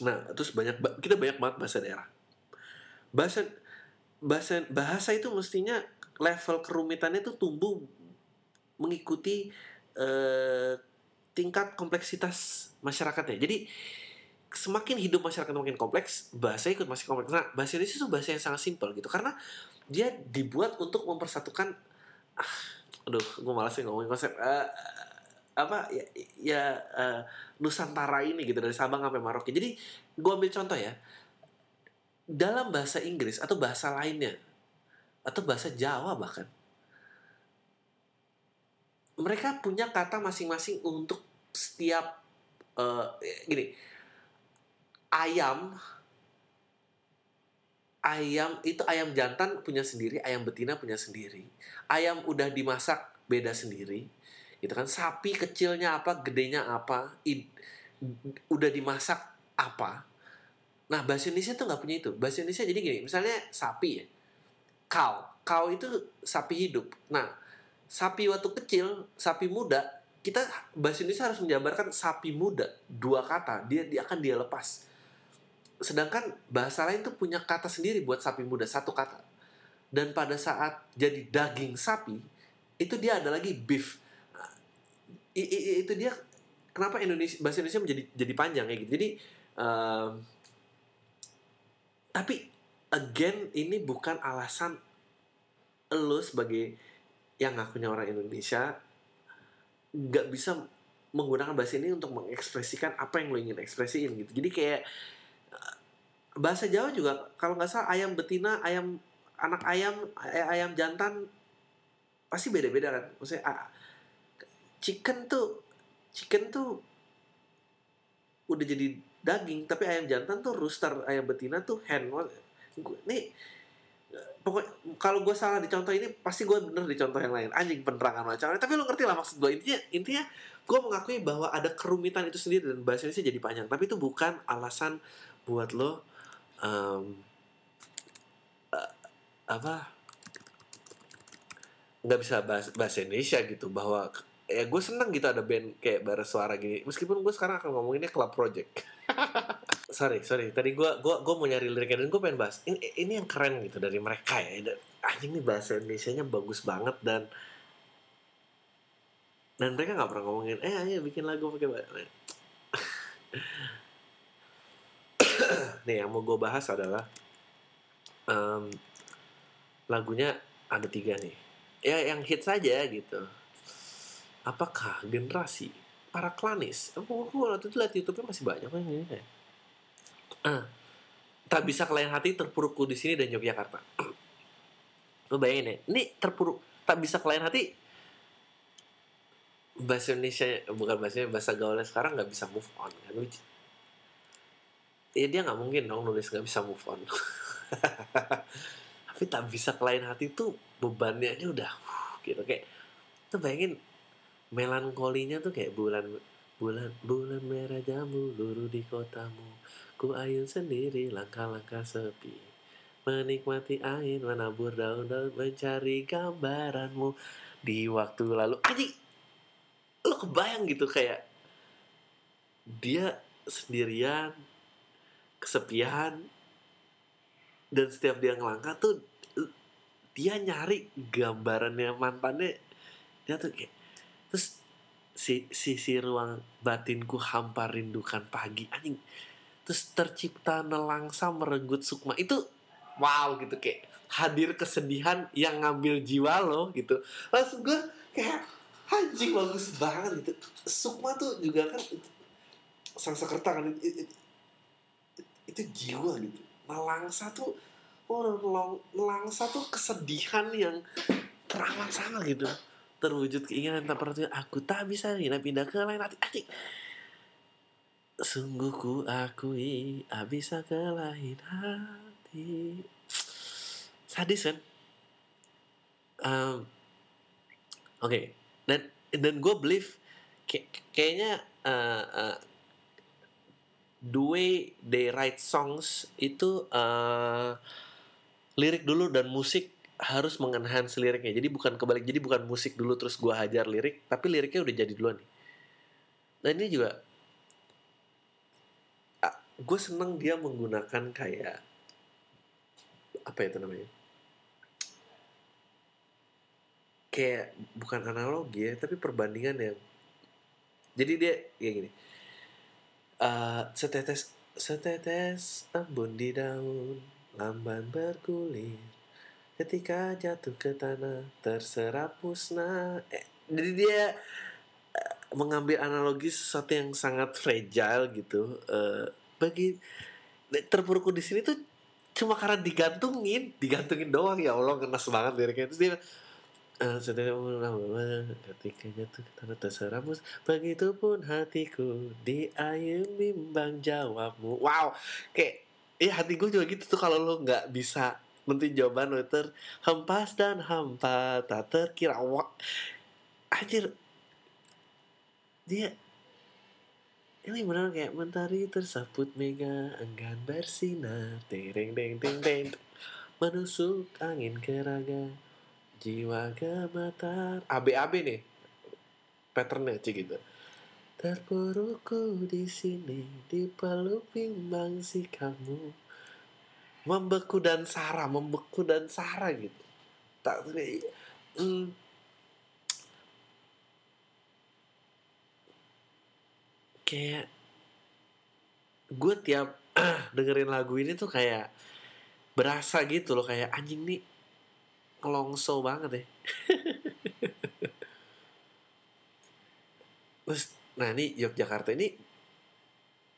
Nah terus banyak ba- kita banyak banget bahasa daerah. Bahasa bahasa bahasa itu mestinya level kerumitannya itu tumbuh mengikuti eh, tingkat kompleksitas masyarakatnya. Jadi semakin hidup masyarakat makin kompleks bahasa ikut masih kompleks. Nah bahasa Indonesia itu bahasa yang sangat simpel gitu karena dia dibuat untuk mempersatukan ah, aduh gue malas sih ngomongin konsep eh, apa ya, ya eh, Nusantara ini gitu dari Sabang sampai Merauke jadi gue ambil contoh ya dalam bahasa Inggris atau bahasa lainnya atau bahasa Jawa bahkan mereka punya kata masing-masing untuk setiap eh, gini ayam ayam itu ayam jantan punya sendiri ayam betina punya sendiri ayam udah dimasak beda sendiri gitu kan? Sapi kecilnya apa gedenya apa id- udah dimasak apa nah bahasa Indonesia tuh nggak punya itu. Bahasa Indonesia jadi gini misalnya sapi ya. Cow cow itu sapi hidup. Nah sapi waktu kecil sapi muda kita bahasa Indonesia harus menjabarkan sapi muda dua kata dia dia akan dia lepas. Sedangkan bahasa lain tuh punya kata sendiri buat sapi muda satu kata. Dan pada saat jadi daging sapi itu dia ada lagi beef. I- i- itu dia kenapa Indonesia bahasa Indonesia menjadi jadi panjang kayak gitu. Jadi em, tapi again ini bukan alasan lo sebagai yang ngakunya orang Indonesia nggak bisa menggunakan bahasa ini untuk mengekspresikan apa yang lo ingin ekspresiin gitu. Jadi kayak eh, bahasa Jawa juga kalau nggak salah ayam betina ayam anak ayam ay- ayam jantan pasti beda-beda kan? Maksudnya ah, chicken tuh chicken tuh udah jadi daging tapi ayam jantan tuh rooster ayam betina tuh hen. Nih pokok kalau gue salah di contoh ini pasti gue bener di contoh yang lain. Anjing penerangan macam tapi lu ngerti lah maksud gue intinya intinya gue mengakui bahwa ada kerumitan itu sendiri dan bahasa Indonesia jadi panjang. Tapi itu bukan alasan buat lo em, eh, apa nggak bisa bahasa, bahasa Indonesia gitu. Bahwa ya gue seneng gitu ada band kayak bara suara gini. Meskipun gue sekarang akan ngomonginnya club project sorry sorry. Tadi gue gua gua mau nyari liriknya dan gue pengen bahas ini, ini yang keren gitu dari mereka ya. Dan anjing nih bahasa Indonesia nya bagus banget dan dan mereka nggak pernah ngomongin eh ayo bikin lagu pakai bahasa nih yang mau gue bahas adalah em, lagunya ada tiga nih. Ya yang hit saja gitu. Apakah generasi para klanis. Aku, waktu itu lihat YouTube-nya masih banyak kan ini ya. Ah, tak bisa kelain hati terpurukku di sini dan Yogyakarta. Lo bayangin ya ini terpuruk tak bisa kelain hati. Bahasa Indonesia bukan bahasa bahasa gaulnya sekarang nggak bisa move on kan? Ya dia nggak mungkin dong nulis nggak bisa move on. Tapi tak bisa kelain hati tuh bebannya aja udah gitu. Kayak tuh bayangin melankolinya tuh kayak bulan bulan bulan merah jamu luru di kotamu. Ku ayun sendiri langkah-langkah sepi. Menikmati angin menabur daun-daun mencari gambaranmu. Di waktu lalu anjing lo kebayang gitu kayak dia sendirian kesepian dan setiap dia ngelangkah tuh dia nyari gambarannya mantannya. Dia tuh kayak terus si si si ruang batinku hampa rindukan pagi anjing. Terus tercipta nelangsa merenggut sukma. Itu wow gitu kayak hadir kesedihan yang ngambil jiwa lo gitu. Langsung gue kayak anjing bagus banget gitu. Sukma tuh juga kan itu, sang sekerta kan itu, itu, itu jiwa gitu. Nelangsa tuh oh nelong- nelangsa tuh kesedihan yang teramat sama gitu terwujud keinginan tak pernah aku tak bisa pindah pindah ke lain. Hati anjing sungguh ku akui tak bisa ke lain hati. Sadis kan? Em, oke. Dan dan gue believe kayak- kayaknya eh, eh, the way they write songs itu uh, lirik dulu dan musik harus mengenhance liriknya. Jadi bukan kebalik jadi bukan musik dulu terus gua hajar lirik tapi liriknya udah jadi duluan nih. Dan ini juga gue seneng dia menggunakan kayak apa ya itu namanya? Kayak bukan analogi ya tapi perbandingan yang jadi dia kayak gini uh, setetes setetes embun di daun lamban bergulir ketika jatuh ke tanah terserap musnah eh, jadi dia uh, mengambil analogi sesuatu yang sangat fragile gitu. Uh, bagi terpuruk di sini tuh cuma karena digantungin digantungin doang. Ya Allah ngenes banget liriknya. Terus dia Uh, ketika jatuh ke tanah terseramus Begitupun hatiku Di air bimbang jawabmu. Wow Kayak Ya hati gue juga gitu tuh Kalau lo nggak bisa Nentuin jawaban lo terhempas dan hampa Tak terkira. Wah. Anjir. Dia ini benar kayak mentari tersaput mega enggan bersinar. Tereng deng deng deng menusuk angin ke raga jiwa gemetar AB-AB nih. Patternnya sih gitu. Terpuruku di sini di bimbang si kamu membeku dan sara membeku dan sara gitu. Tak hmm, kayak gue tiap dengerin lagu ini tuh kayak berasa gitu loh kayak anjing nih ngelongso banget ya terus nah ini Yogyakarta ini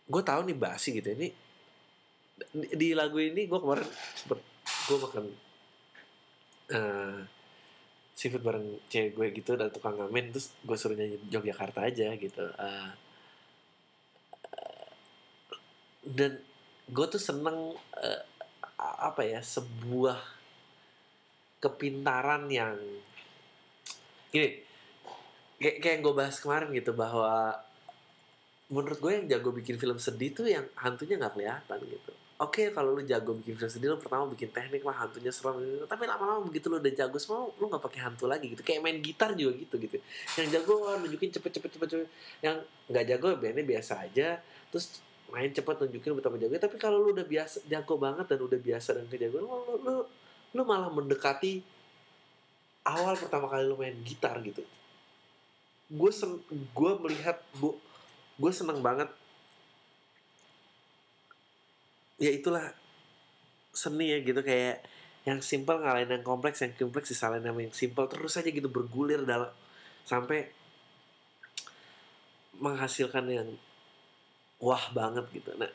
gue tahu nih basi gitu ini di, lagu ini gue kemarin sempet gue makan uh, seafood bareng cewek gue gitu dan tukang ngamen terus gue suruh nyanyi Yogyakarta aja gitu uh, dan gue tuh seneng uh, apa ya sebuah kepintaran yang gini kayak kayak yang gue bahas kemarin gitu bahwa menurut gue yang jago bikin film sedih tuh yang hantunya nggak kelihatan gitu oke okay, kalau lu jago bikin film sedih lu pertama bikin teknik lah hantunya serem gitu tapi lama-lama begitu lu udah jago semua lu nggak pakai hantu lagi gitu. Kayak main gitar juga gitu gitu. Yang jago nunjukin cepet-cepet cepet-cepet. Yang nggak jago bandnya biasa aja. Terus main cepat tunjukin betapa jago. Tapi kalau lu udah biasa jago banget dan udah biasa dengan kejagoan lu, lu, lu, lu malah mendekati awal pertama kali lu main gitar gitu. Gue gue melihat bu gue seneng banget ya itulah seni ya gitu. Kayak yang simpel ngalahin yang kompleks yang kompleks disalahin sama yang simpel terus aja gitu bergulir dalam sampai menghasilkan yang wah banget gitu. Nah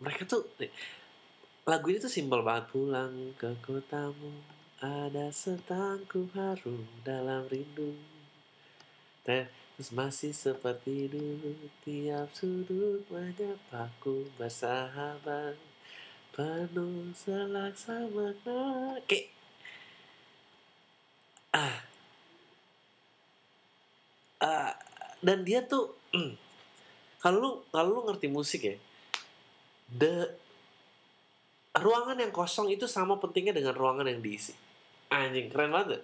mereka tuh lagu ini tuh simpel banget. Pulang ke kotamu ada setangku harum dalam rindu. Terus masih seperti dulu tiap sudut menyapaku bersahabat penuh selaksa makna kayak ah. Ah dan dia tuh kalau lu kalau lu ngerti musik ya the ruangan yang kosong itu sama pentingnya dengan ruangan yang diisi. Anjing keren banget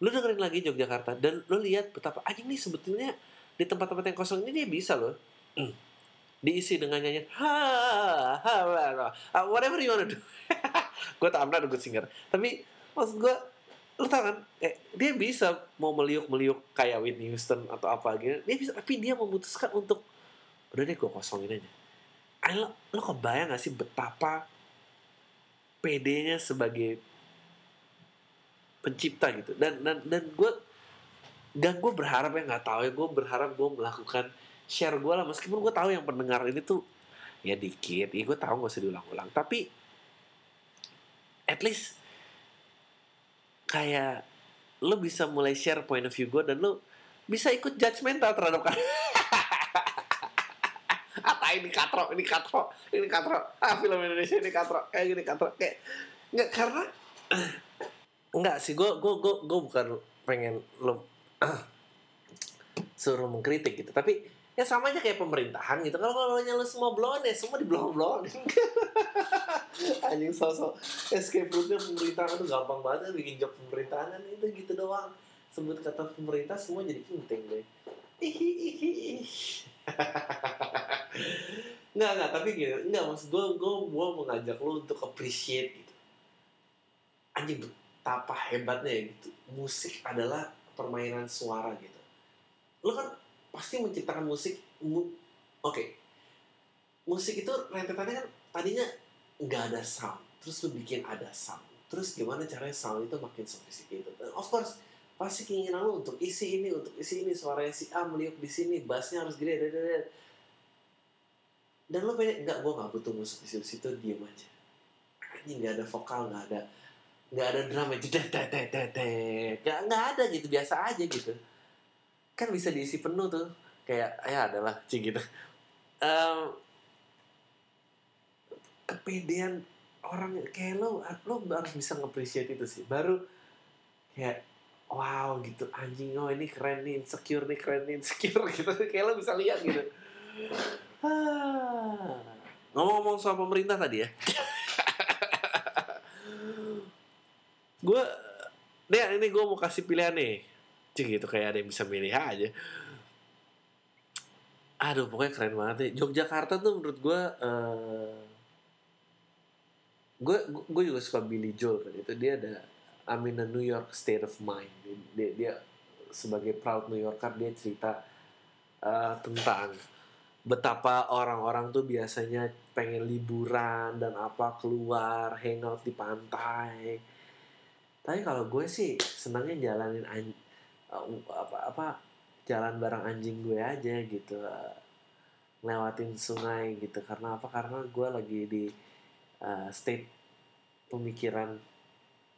lu dengerin lagi Yogyakarta dan lu lihat betapa anjing nih sebetulnya di tempat-tempat yang kosong ini dia bisa loh. Mm. diisi dengan nyanyian ha ha, ha whatever you wanna do. Gue tak I'm not a good singer. Tapi maksud gue lu tau kan eh, dia bisa mau meliuk meliuk kayak Whitney Houston atau apa gitu. Dia bisa tapi dia memutuskan untuk udah deh gue kosongin aja. Ay, lo, lo kebayang gak sih betapa pedenya sebagai pencipta gitu. Dan dan dan gue dan gue berharap ya nggak tahu ya gue berharap gue melakukan share gue lah. Meskipun gue tahu yang pendengar ini tuh ya dikit. Ya gue tahu gak usah diulang-ulang. Tapi at least kayak lo bisa mulai share point of view gue dan lo bisa ikut judgmental terhadap kan apa ini katro ini katro ini katro ah film Indonesia ini katro kayak gini katro kayak nggak karena nggak sih gue gue gue gue bukan pengen lo suruh mengkritik gitu. Tapi ya sama aja kayak pemerintahan gitu. Kalau kalau lu semua blon ya semua di blon blon anjing sosok escape route pemerintahan itu gampang banget kan bikin job pemerintahan itu gitu doang. Sebut kata pemerintah semua jadi penting deh. Ihi ihi nggak nggak tapi gini nggak maksud gue gue gue mengajak lo untuk appreciate gitu. Anjing betapa hebatnya ya gitu. Musik adalah permainan suara gitu. Lo kan pasti menciptakan musik mu oke. Okay. musik itu rentetannya kan tadinya nggak ada sound terus lo bikin ada sound. Terus gimana caranya sound itu makin sophisticated? Of course pasti keinginan lo untuk isi ini untuk isi ini suaranya si A meliuk di sini bassnya harus gede dan lo pengen nggak gue nggak butuh musik di situ diem aja. Ini nggak ada vokal nggak ada nggak ada drama jedet teh teh teh teh nggak nggak ada gitu biasa aja gitu. Kan bisa diisi penuh tuh. Kayak ya adalah cing gitu. Um, kepedean orang kayak lo lo harus bisa nge-appreciate itu sih. Baru kayak wow gitu anjing oh ini keren nih insecure nih keren nih insecure gitu. Kayak lo bisa lihat gitu. Ah. Ngomong-ngomong soal pemerintah tadi ya. gue, deh ini gue mau kasih pilihan nih. Cik gitu kayak ada yang bisa milih aja. Aduh pokoknya keren banget nih. Yogyakarta tuh menurut gue, uh, gue gue juga suka Billy Joel kan itu dia ada I'm in a New York state of mind. Dia, dia sebagai proud New Yorker dia cerita uh, tentang betapa orang-orang tuh biasanya pengen liburan dan apa keluar hangout di pantai tapi kalau gue sih senangnya jalanin an uh, apa apa jalan bareng anjing gue aja gitu uh, lewatin sungai gitu. Karena apa? Karena gue lagi di uh, state pemikiran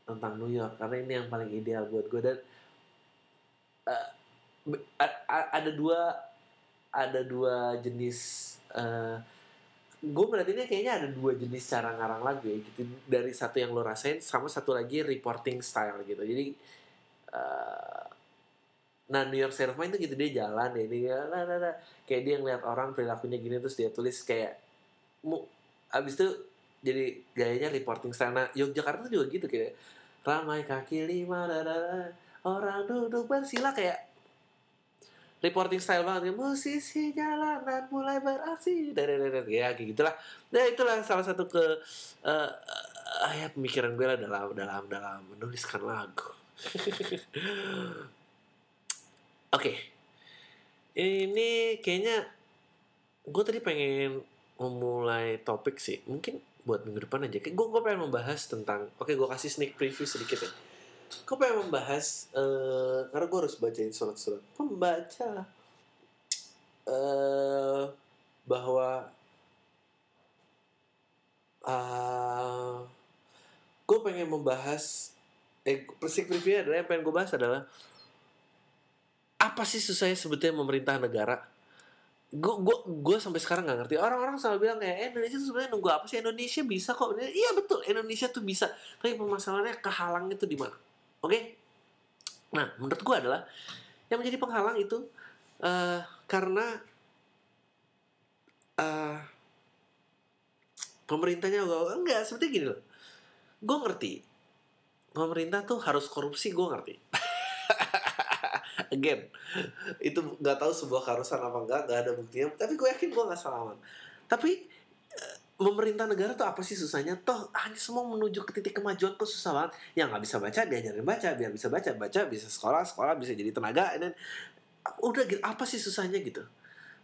tentang New York. Karena ini yang paling ideal buat gue. Dan uh, ada dua ada dua jenis uh, gue berarti ini kayaknya ada dua jenis cara ngarang lagu ya gitu. Dari satu yang lo rasain sama satu lagi reporting style gitu. Jadi uh, nah New York Mind tuh gitu dia jalan ya ya nah, nah, nah. kayak dia ngeliat orang perilakunya gini terus dia tulis kayak mu abis itu jadi gayanya reporting style. Nah Yogyakarta juga gitu kayak ramai kaki lima dadada, orang duduk bersila kayak reporting style banget ya musisi jalanan mulai beraksi. Dari ya kayak gitulah. Nah itulah salah satu ke uh, uh, pemikiran gue lah dalam dalam dalam menuliskan lagu. Oke. Okay. ini kayaknya gue tadi pengen memulai topik sih. Mungkin buat minggu depan aja. Gue gue pengen membahas tentang oke okay, gue kasih sneak preview sedikit ya Gue pengen membahas uh, karena gue harus bacain surat-surat pembaca. Uh, bahwa uh, gue pengen membahas eh persik preview adalah yang pengen gue bahas adalah apa sih susahnya sebetulnya memerintah negara? Gue gue gue sampai sekarang nggak ngerti. Orang-orang selalu bilang kayak eh, Indonesia sebenarnya nunggu apa sih? Indonesia bisa kok. Iya betul. Indonesia tuh bisa. Tapi permasalahannya kehalangnya tuh di mana Oke? Okay? Nah, menurut gue adalah yang menjadi penghalang itu uh, karena uh, pemerintahnya gue enggak seperti gini loh. Gue ngerti pemerintah tuh harus korupsi gue ngerti. Again, itu nggak tahu sebuah keharusan apa enggak, nggak ada buktinya. Tapi gue yakin gue nggak salah. Tapi memerintah negara tuh apa sih susahnya? Toh hanya semua menuju ke titik kemajuan kok susah banget. Yang nggak bisa baca diajarin baca, biar bisa baca baca, bisa sekolah sekolah, bisa jadi tenaga dan udah gitu apa sih susahnya gitu?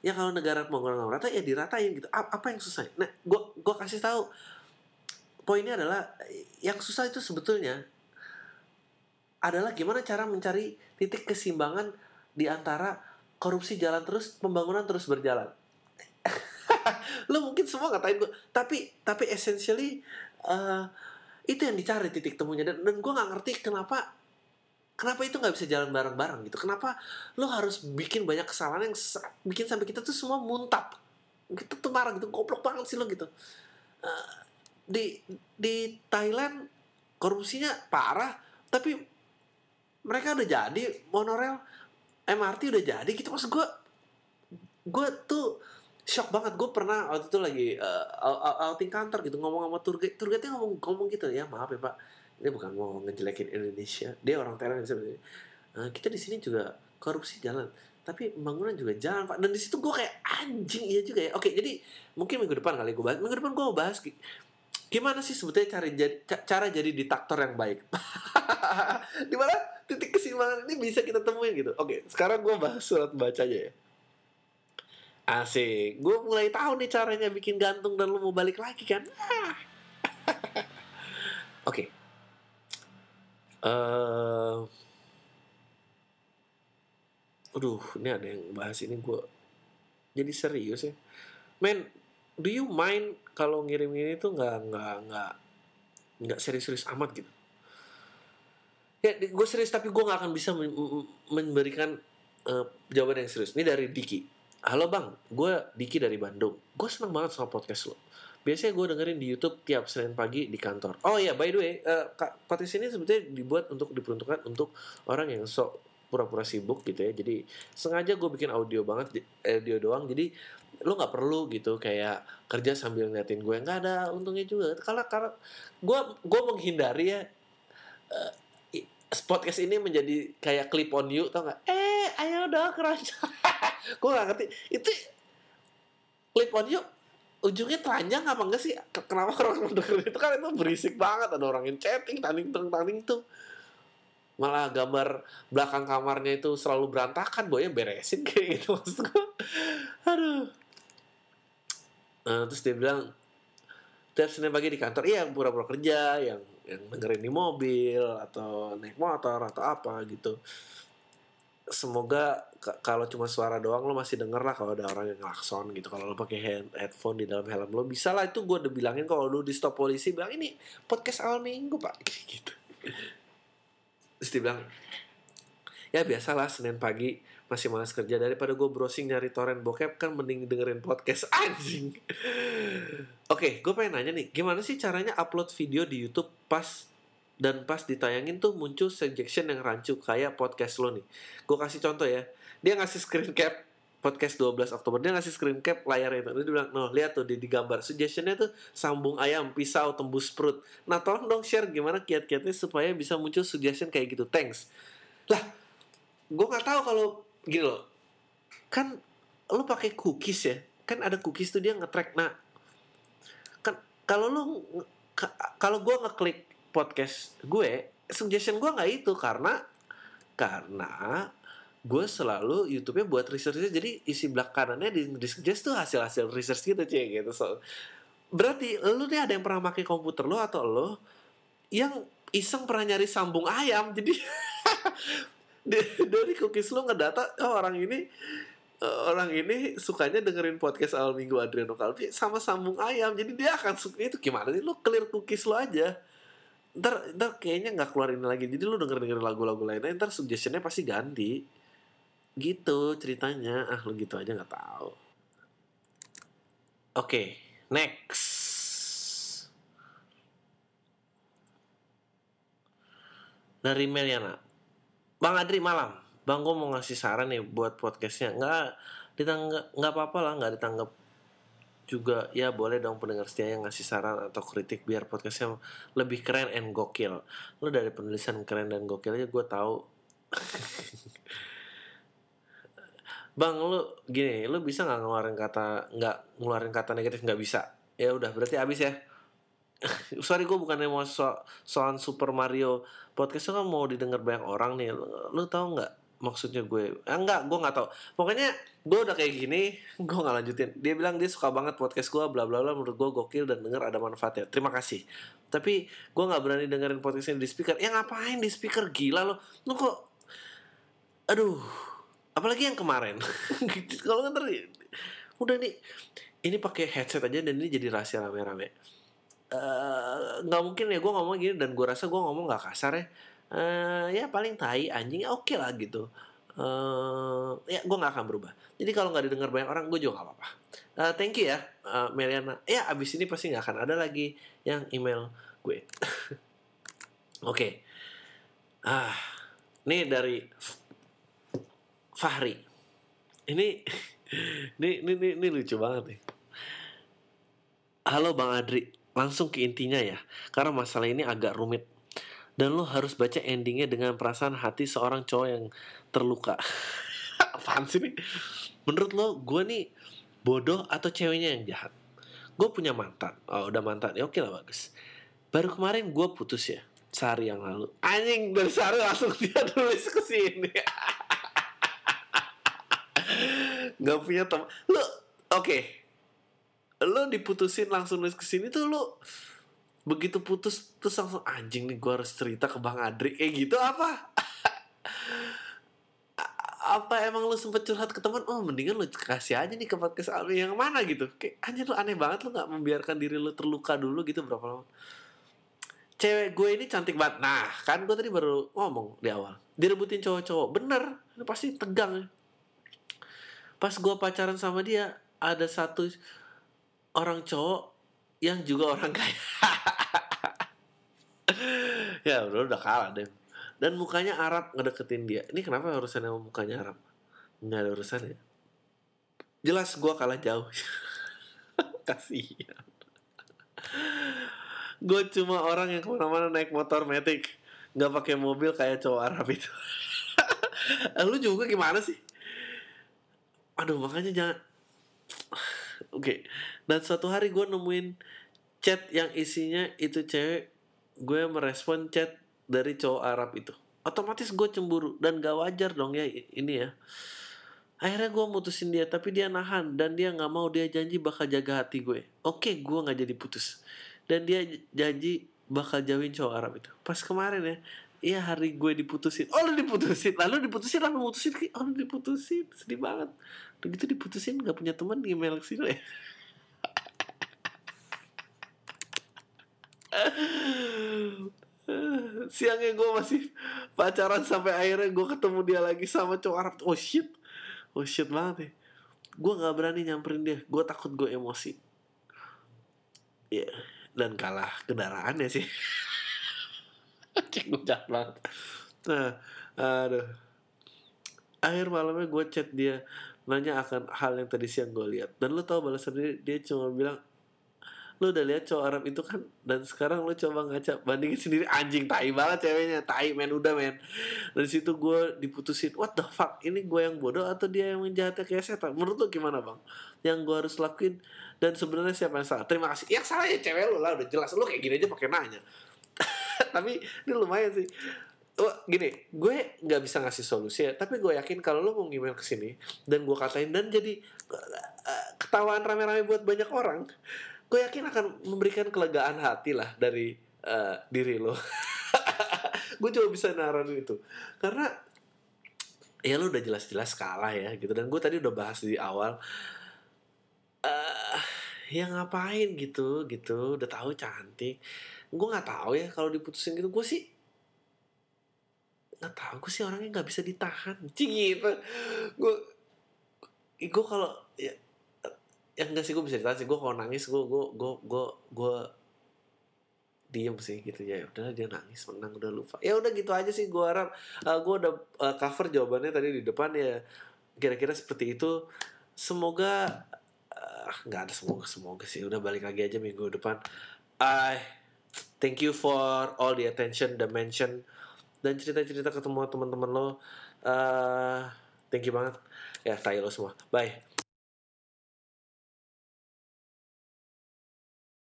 Ya kalau negara mau rata ya diratain gitu. Apa yang susah? Nah, gua gua kasih tahu poinnya adalah yang susah itu sebetulnya adalah gimana cara mencari titik keseimbangan di antara korupsi jalan terus, pembangunan terus berjalan lo mungkin semua ngatain gue tapi tapi essentially uh, itu yang dicari titik temunya. Dan dan gue nggak ngerti kenapa kenapa itu nggak bisa jalan bareng-bareng gitu. Kenapa lo harus bikin banyak kesalahan yang bikin sampai kita tuh semua muntap. Kita tuh marah gitu goblok banget sih lo gitu. Uh, di di Thailand korupsinya parah tapi mereka udah jadi monorail. MRT udah jadi gitu. Maksud gue gue tuh shock banget. Gue pernah waktu itu lagi uh, outing kantor gitu ngomong sama tour guide. Tour guide ngomong ngomong gitu ya maaf ya pak. Ini bukan mau ngejelekin Indonesia. Dia orang Thailand sebenarnya uh, kita di sini juga korupsi jalan tapi pembangunan juga jalan pak. Dan di situ gue kayak anjing iya juga ya. Oke jadi mungkin minggu depan kali gue bahas minggu depan gue mau bahas gimana sih sebetulnya cara jadi cara jadi diktator yang baik? Di mana titik kesimpulan ini bisa kita temuin gitu. Oke sekarang gue bahas surat bacanya ya Asik, gue mulai tahu nih caranya bikin gantung dan lu mau balik lagi kan? Oke. Okay. Uh, aduh, ini ada yang bahas ini gue jadi serius ya. Men, do you mind kalau ngirim ini tuh nggak nggak nggak nggak serius-serius amat gitu? Ya, gue serius tapi gue nggak akan bisa memberikan uh, jawaban yang serius. Ini dari Diki Halo bang, gue Diki dari Bandung. Gue seneng banget sama podcast lo. Biasanya gue dengerin di YouTube tiap Senin pagi di kantor. Oh iya, by the way, uh, podcast ini sebetulnya dibuat untuk diperuntukkan untuk orang yang sok pura-pura sibuk gitu ya. Jadi sengaja gue bikin audio banget, audio doang. Jadi lo nggak perlu gitu kayak kerja sambil ngeliatin gue nggak ada untungnya juga. Karena karena gue gue menghindari ya. Uh, podcast ini menjadi kayak clip on you tau gak? Eh, ayo dong keranjang. gue gak ngerti. Itu clip on you ujungnya telanjang apa enggak sih? Kenapa orang denger itu? Kan itu berisik banget. Ada orang yang chatting tanding tanding tanding tuh. Malah gambar belakang kamarnya itu selalu berantakan boynya beresin kayak gitu maksud gue aduh. Nah, terus dia bilang tiap senin pagi di kantor. Iya pura-pura kerja yang yang dengerin di mobil atau naik motor atau apa gitu. Semoga kalau cuma suara doang lo masih denger lah kalau ada orang yang ngelakson gitu. Kalau lo pakai head headphone di dalam helm lo bisa lah itu gue udah bilangin kalau lo di stop polisi bilang ini podcast awal minggu pak. Gitu. Terus bilang ya biasalah senin pagi masih malas kerja. Daripada gue browsing nyari torrent bokep kan mending dengerin podcast. Anjing. Oke okay, gue pengen nanya nih gimana sih caranya upload video di YouTube pas dan pas ditayangin tuh muncul suggestion yang rancu kayak podcast lo nih. Gue kasih contoh ya. Dia ngasih screen cap podcast 12 Oktober. Dia ngasih screen cap layar itu. Dia bilang noh lihat tuh di, di gambar. Suggestionnya tuh sambung ayam pisau tembus perut. Nah tolong dong share gimana kiat-kiatnya supaya bisa muncul suggestion kayak gitu. Thanks. Lah gue nggak tahu kalau gini loh. Kan lo pakai cookies ya? Kan ada cookies tuh dia nge-track. Nah kan kalau lo kalau gue ngeklik podcast gue suggestion gue nggak itu. Karena karena gue selalu YouTube-nya buat research jadi isi belakang kanannya di, di suggest tuh hasil-hasil research gitu cie gitu. So berarti lu nih ada yang pernah pakai komputer lo atau lo yang iseng pernah nyari sambung ayam jadi dari cookies lo ngedata oh, orang ini orang ini sukanya dengerin podcast awal minggu Adriano Kalbi sama sambung ayam jadi dia akan suka itu gimana sih? Lo clear cookies lo aja. Ntar ntar kayaknya nggak keluar ini lagi jadi lu denger denger lagu-lagu lainnya ntar suggestionnya pasti ganti gitu ceritanya. Ah lu gitu aja nggak tahu. Oke okay, next. Dari Meliana. Bang Adri malam. Bang gue mau ngasih saran nih buat podcastnya. Nggak ditanggap nggak apa-apa lah nggak ditanggap juga. Ya boleh dong pendengar setia yang ngasih saran atau kritik biar podcastnya lebih keren and gokil. Lo dari penulisan keren dan gokil aja gue tahu bang lo gini lo bisa nggak ngeluarin kata nggak ngeluarin kata negatif nggak bisa? Ya udah berarti abis ya. Sorry gue bukannya mau so soal Super Mario podcast kan mau didengar banyak orang nih. Lo tau nggak maksudnya gue? Eh, enggak gue nggak tahu pokoknya gue udah kayak gini gue nggak lanjutin. Dia bilang dia suka banget podcast gue bla bla bla menurut gue gokil dan denger ada manfaatnya. Terima kasih. Tapi gue nggak berani dengerin podcastnya di speaker. Ya ngapain di speaker? Gila lo lo kok aduh apalagi yang kemarin. Kalau ntar udah nih ini pakai headset aja dan ini jadi rahasia rame-rame. Eh, nggak uh, mungkin ya gue ngomong gini dan gue rasa gue ngomong nggak kasar ya. Uh, ya paling tai anjing oke okay lah gitu. Uh, ya gue nggak akan berubah. Jadi kalau nggak didengar banyak orang gue juga nggak apa-apa. Uh, thank you ya uh, Meliana. Ya abis ini pasti nggak akan ada lagi yang email gue. Oke. Okay. ah ini dari Fahri ini ini, ini, ini, ini lucu banget nih. Halo Bang Adri, langsung ke intinya ya. Karena masalah ini agak rumit. Dan lo harus baca endingnya dengan perasaan hati seorang cowok yang terluka. Apaan sih nih? Menurut lo, gue nih bodoh atau ceweknya yang jahat? Gue punya mantan. Oh, udah mantan. Ya oke lah bagus. Baru kemarin gue putus ya. Sehari yang lalu. Anjing, dari sehari langsung dia nulis ke sini. Gak punya teman. Lo, oke. Okay. Lo diputusin langsung nulis ke sini tuh lo begitu putus terus langsung anjing nih gue harus cerita ke bang Adri kayak gitu apa apa emang lu sempet curhat ke teman oh mendingan lu kasih aja nih ke podcast Alwi yang mana gitu kayak anjir lu aneh banget lu nggak membiarkan diri lu terluka dulu gitu berapa lama cewek gue ini cantik banget nah kan gue tadi baru ngomong di awal direbutin cowok-cowok bener ini pasti tegang. Pas gue pacaran sama dia ada satu orang cowok yang juga orang kaya. Ya udah udah kalah deh. Dan mukanya Arab ngedeketin dia. Ini kenapa urusan sama mukanya Arab? Nggak ada urusannya jelas gue kalah jauh. Kasihan. Gue cuma orang yang ke mana-mana naik motor metik nggak pakai mobil kayak cowok Arab itu. Lu juga gimana sih aduh makanya jangan. Oke okay. dan suatu hari gue nemuin chat yang isinya itu cewek gue merespon chat dari cowok Arab itu. Otomatis gue cemburu dan gak wajar dong ya ini ya. Akhirnya gue mutusin dia tapi dia nahan dan dia nggak mau dia janji bakal jaga hati gue. Oke gue nggak jadi putus. Dan dia janji bakal jauhin cowok Arab itu. Pas kemarin ya Iya hari gue diputusin Oh lu diputusin Lalu diputusin lah mutusin Oh lu diputusin Sedih banget Begitu diputusin Gak punya teman email ke sini ya. Siangnya gue masih pacaran sampai akhirnya gue ketemu dia lagi sama cowok Arab oh shit. Oh shit banget ya. Gue nggak berani nyamperin dia. Gue takut gue emosi. Ya yeah. dan kalah kendaraannya sih. Cek jahat banget. Nah aduh. Akhir malamnya gue chat dia nanya akan hal yang tadi siang gue lihat. Dan lo tau balasan dia cuma bilang lu udah lihat cowok Arab itu kan? Dan sekarang lu coba ngaca bandingin sendiri. Anjing tai banget ceweknya tai men udah men. Dari situ gue diputusin what the fuck? Ini gue yang bodoh atau dia yang menjahatnya kayak setan? Menurut lu gimana bang? Yang gue harus lakuin dan sebenarnya siapa yang salah? Terima kasih. Yang salah ya cewek lu lah udah jelas. Lu kayak gini aja pakai nanya. Tapi ini lumayan sih gini, gue nggak bisa ngasih solusi ya, tapi gue yakin kalau lo mau email ke sini dan gue katain dan jadi uh, ketawaan rame-rame buat banyak orang, gue yakin akan memberikan kelegaan hati lah dari uh, diri lo. Gue coba bisa naranin itu karena ya lo udah jelas-jelas kalah ya gitu. Dan gue tadi udah bahas di awal uh, ya ngapain gitu gitu. Udah tahu cantik. Gue nggak tahu ya kalau diputusin gitu. Gue sih nggak tahu gue sih orangnya nggak bisa ditahan. Cing gitu. Gue gue kalau ya ya enggak sih gue bisa cerita sih. Gue kalau nangis gue gue gue gue gue diem sih gitu. Ya udah dia nangis menang udah lupa. Ya udah gitu aja sih gue harap. Uh, gue udah uh, cover jawabannya tadi di depan ya. Kira-kira seperti itu. Semoga nggak uh, ada semoga semoga sih. Udah balik lagi aja minggu depan. I thank you for all the attention the mention dan cerita-cerita ketemu teman-teman lo uh, thank you banget. Ya tayo lo semua. Bye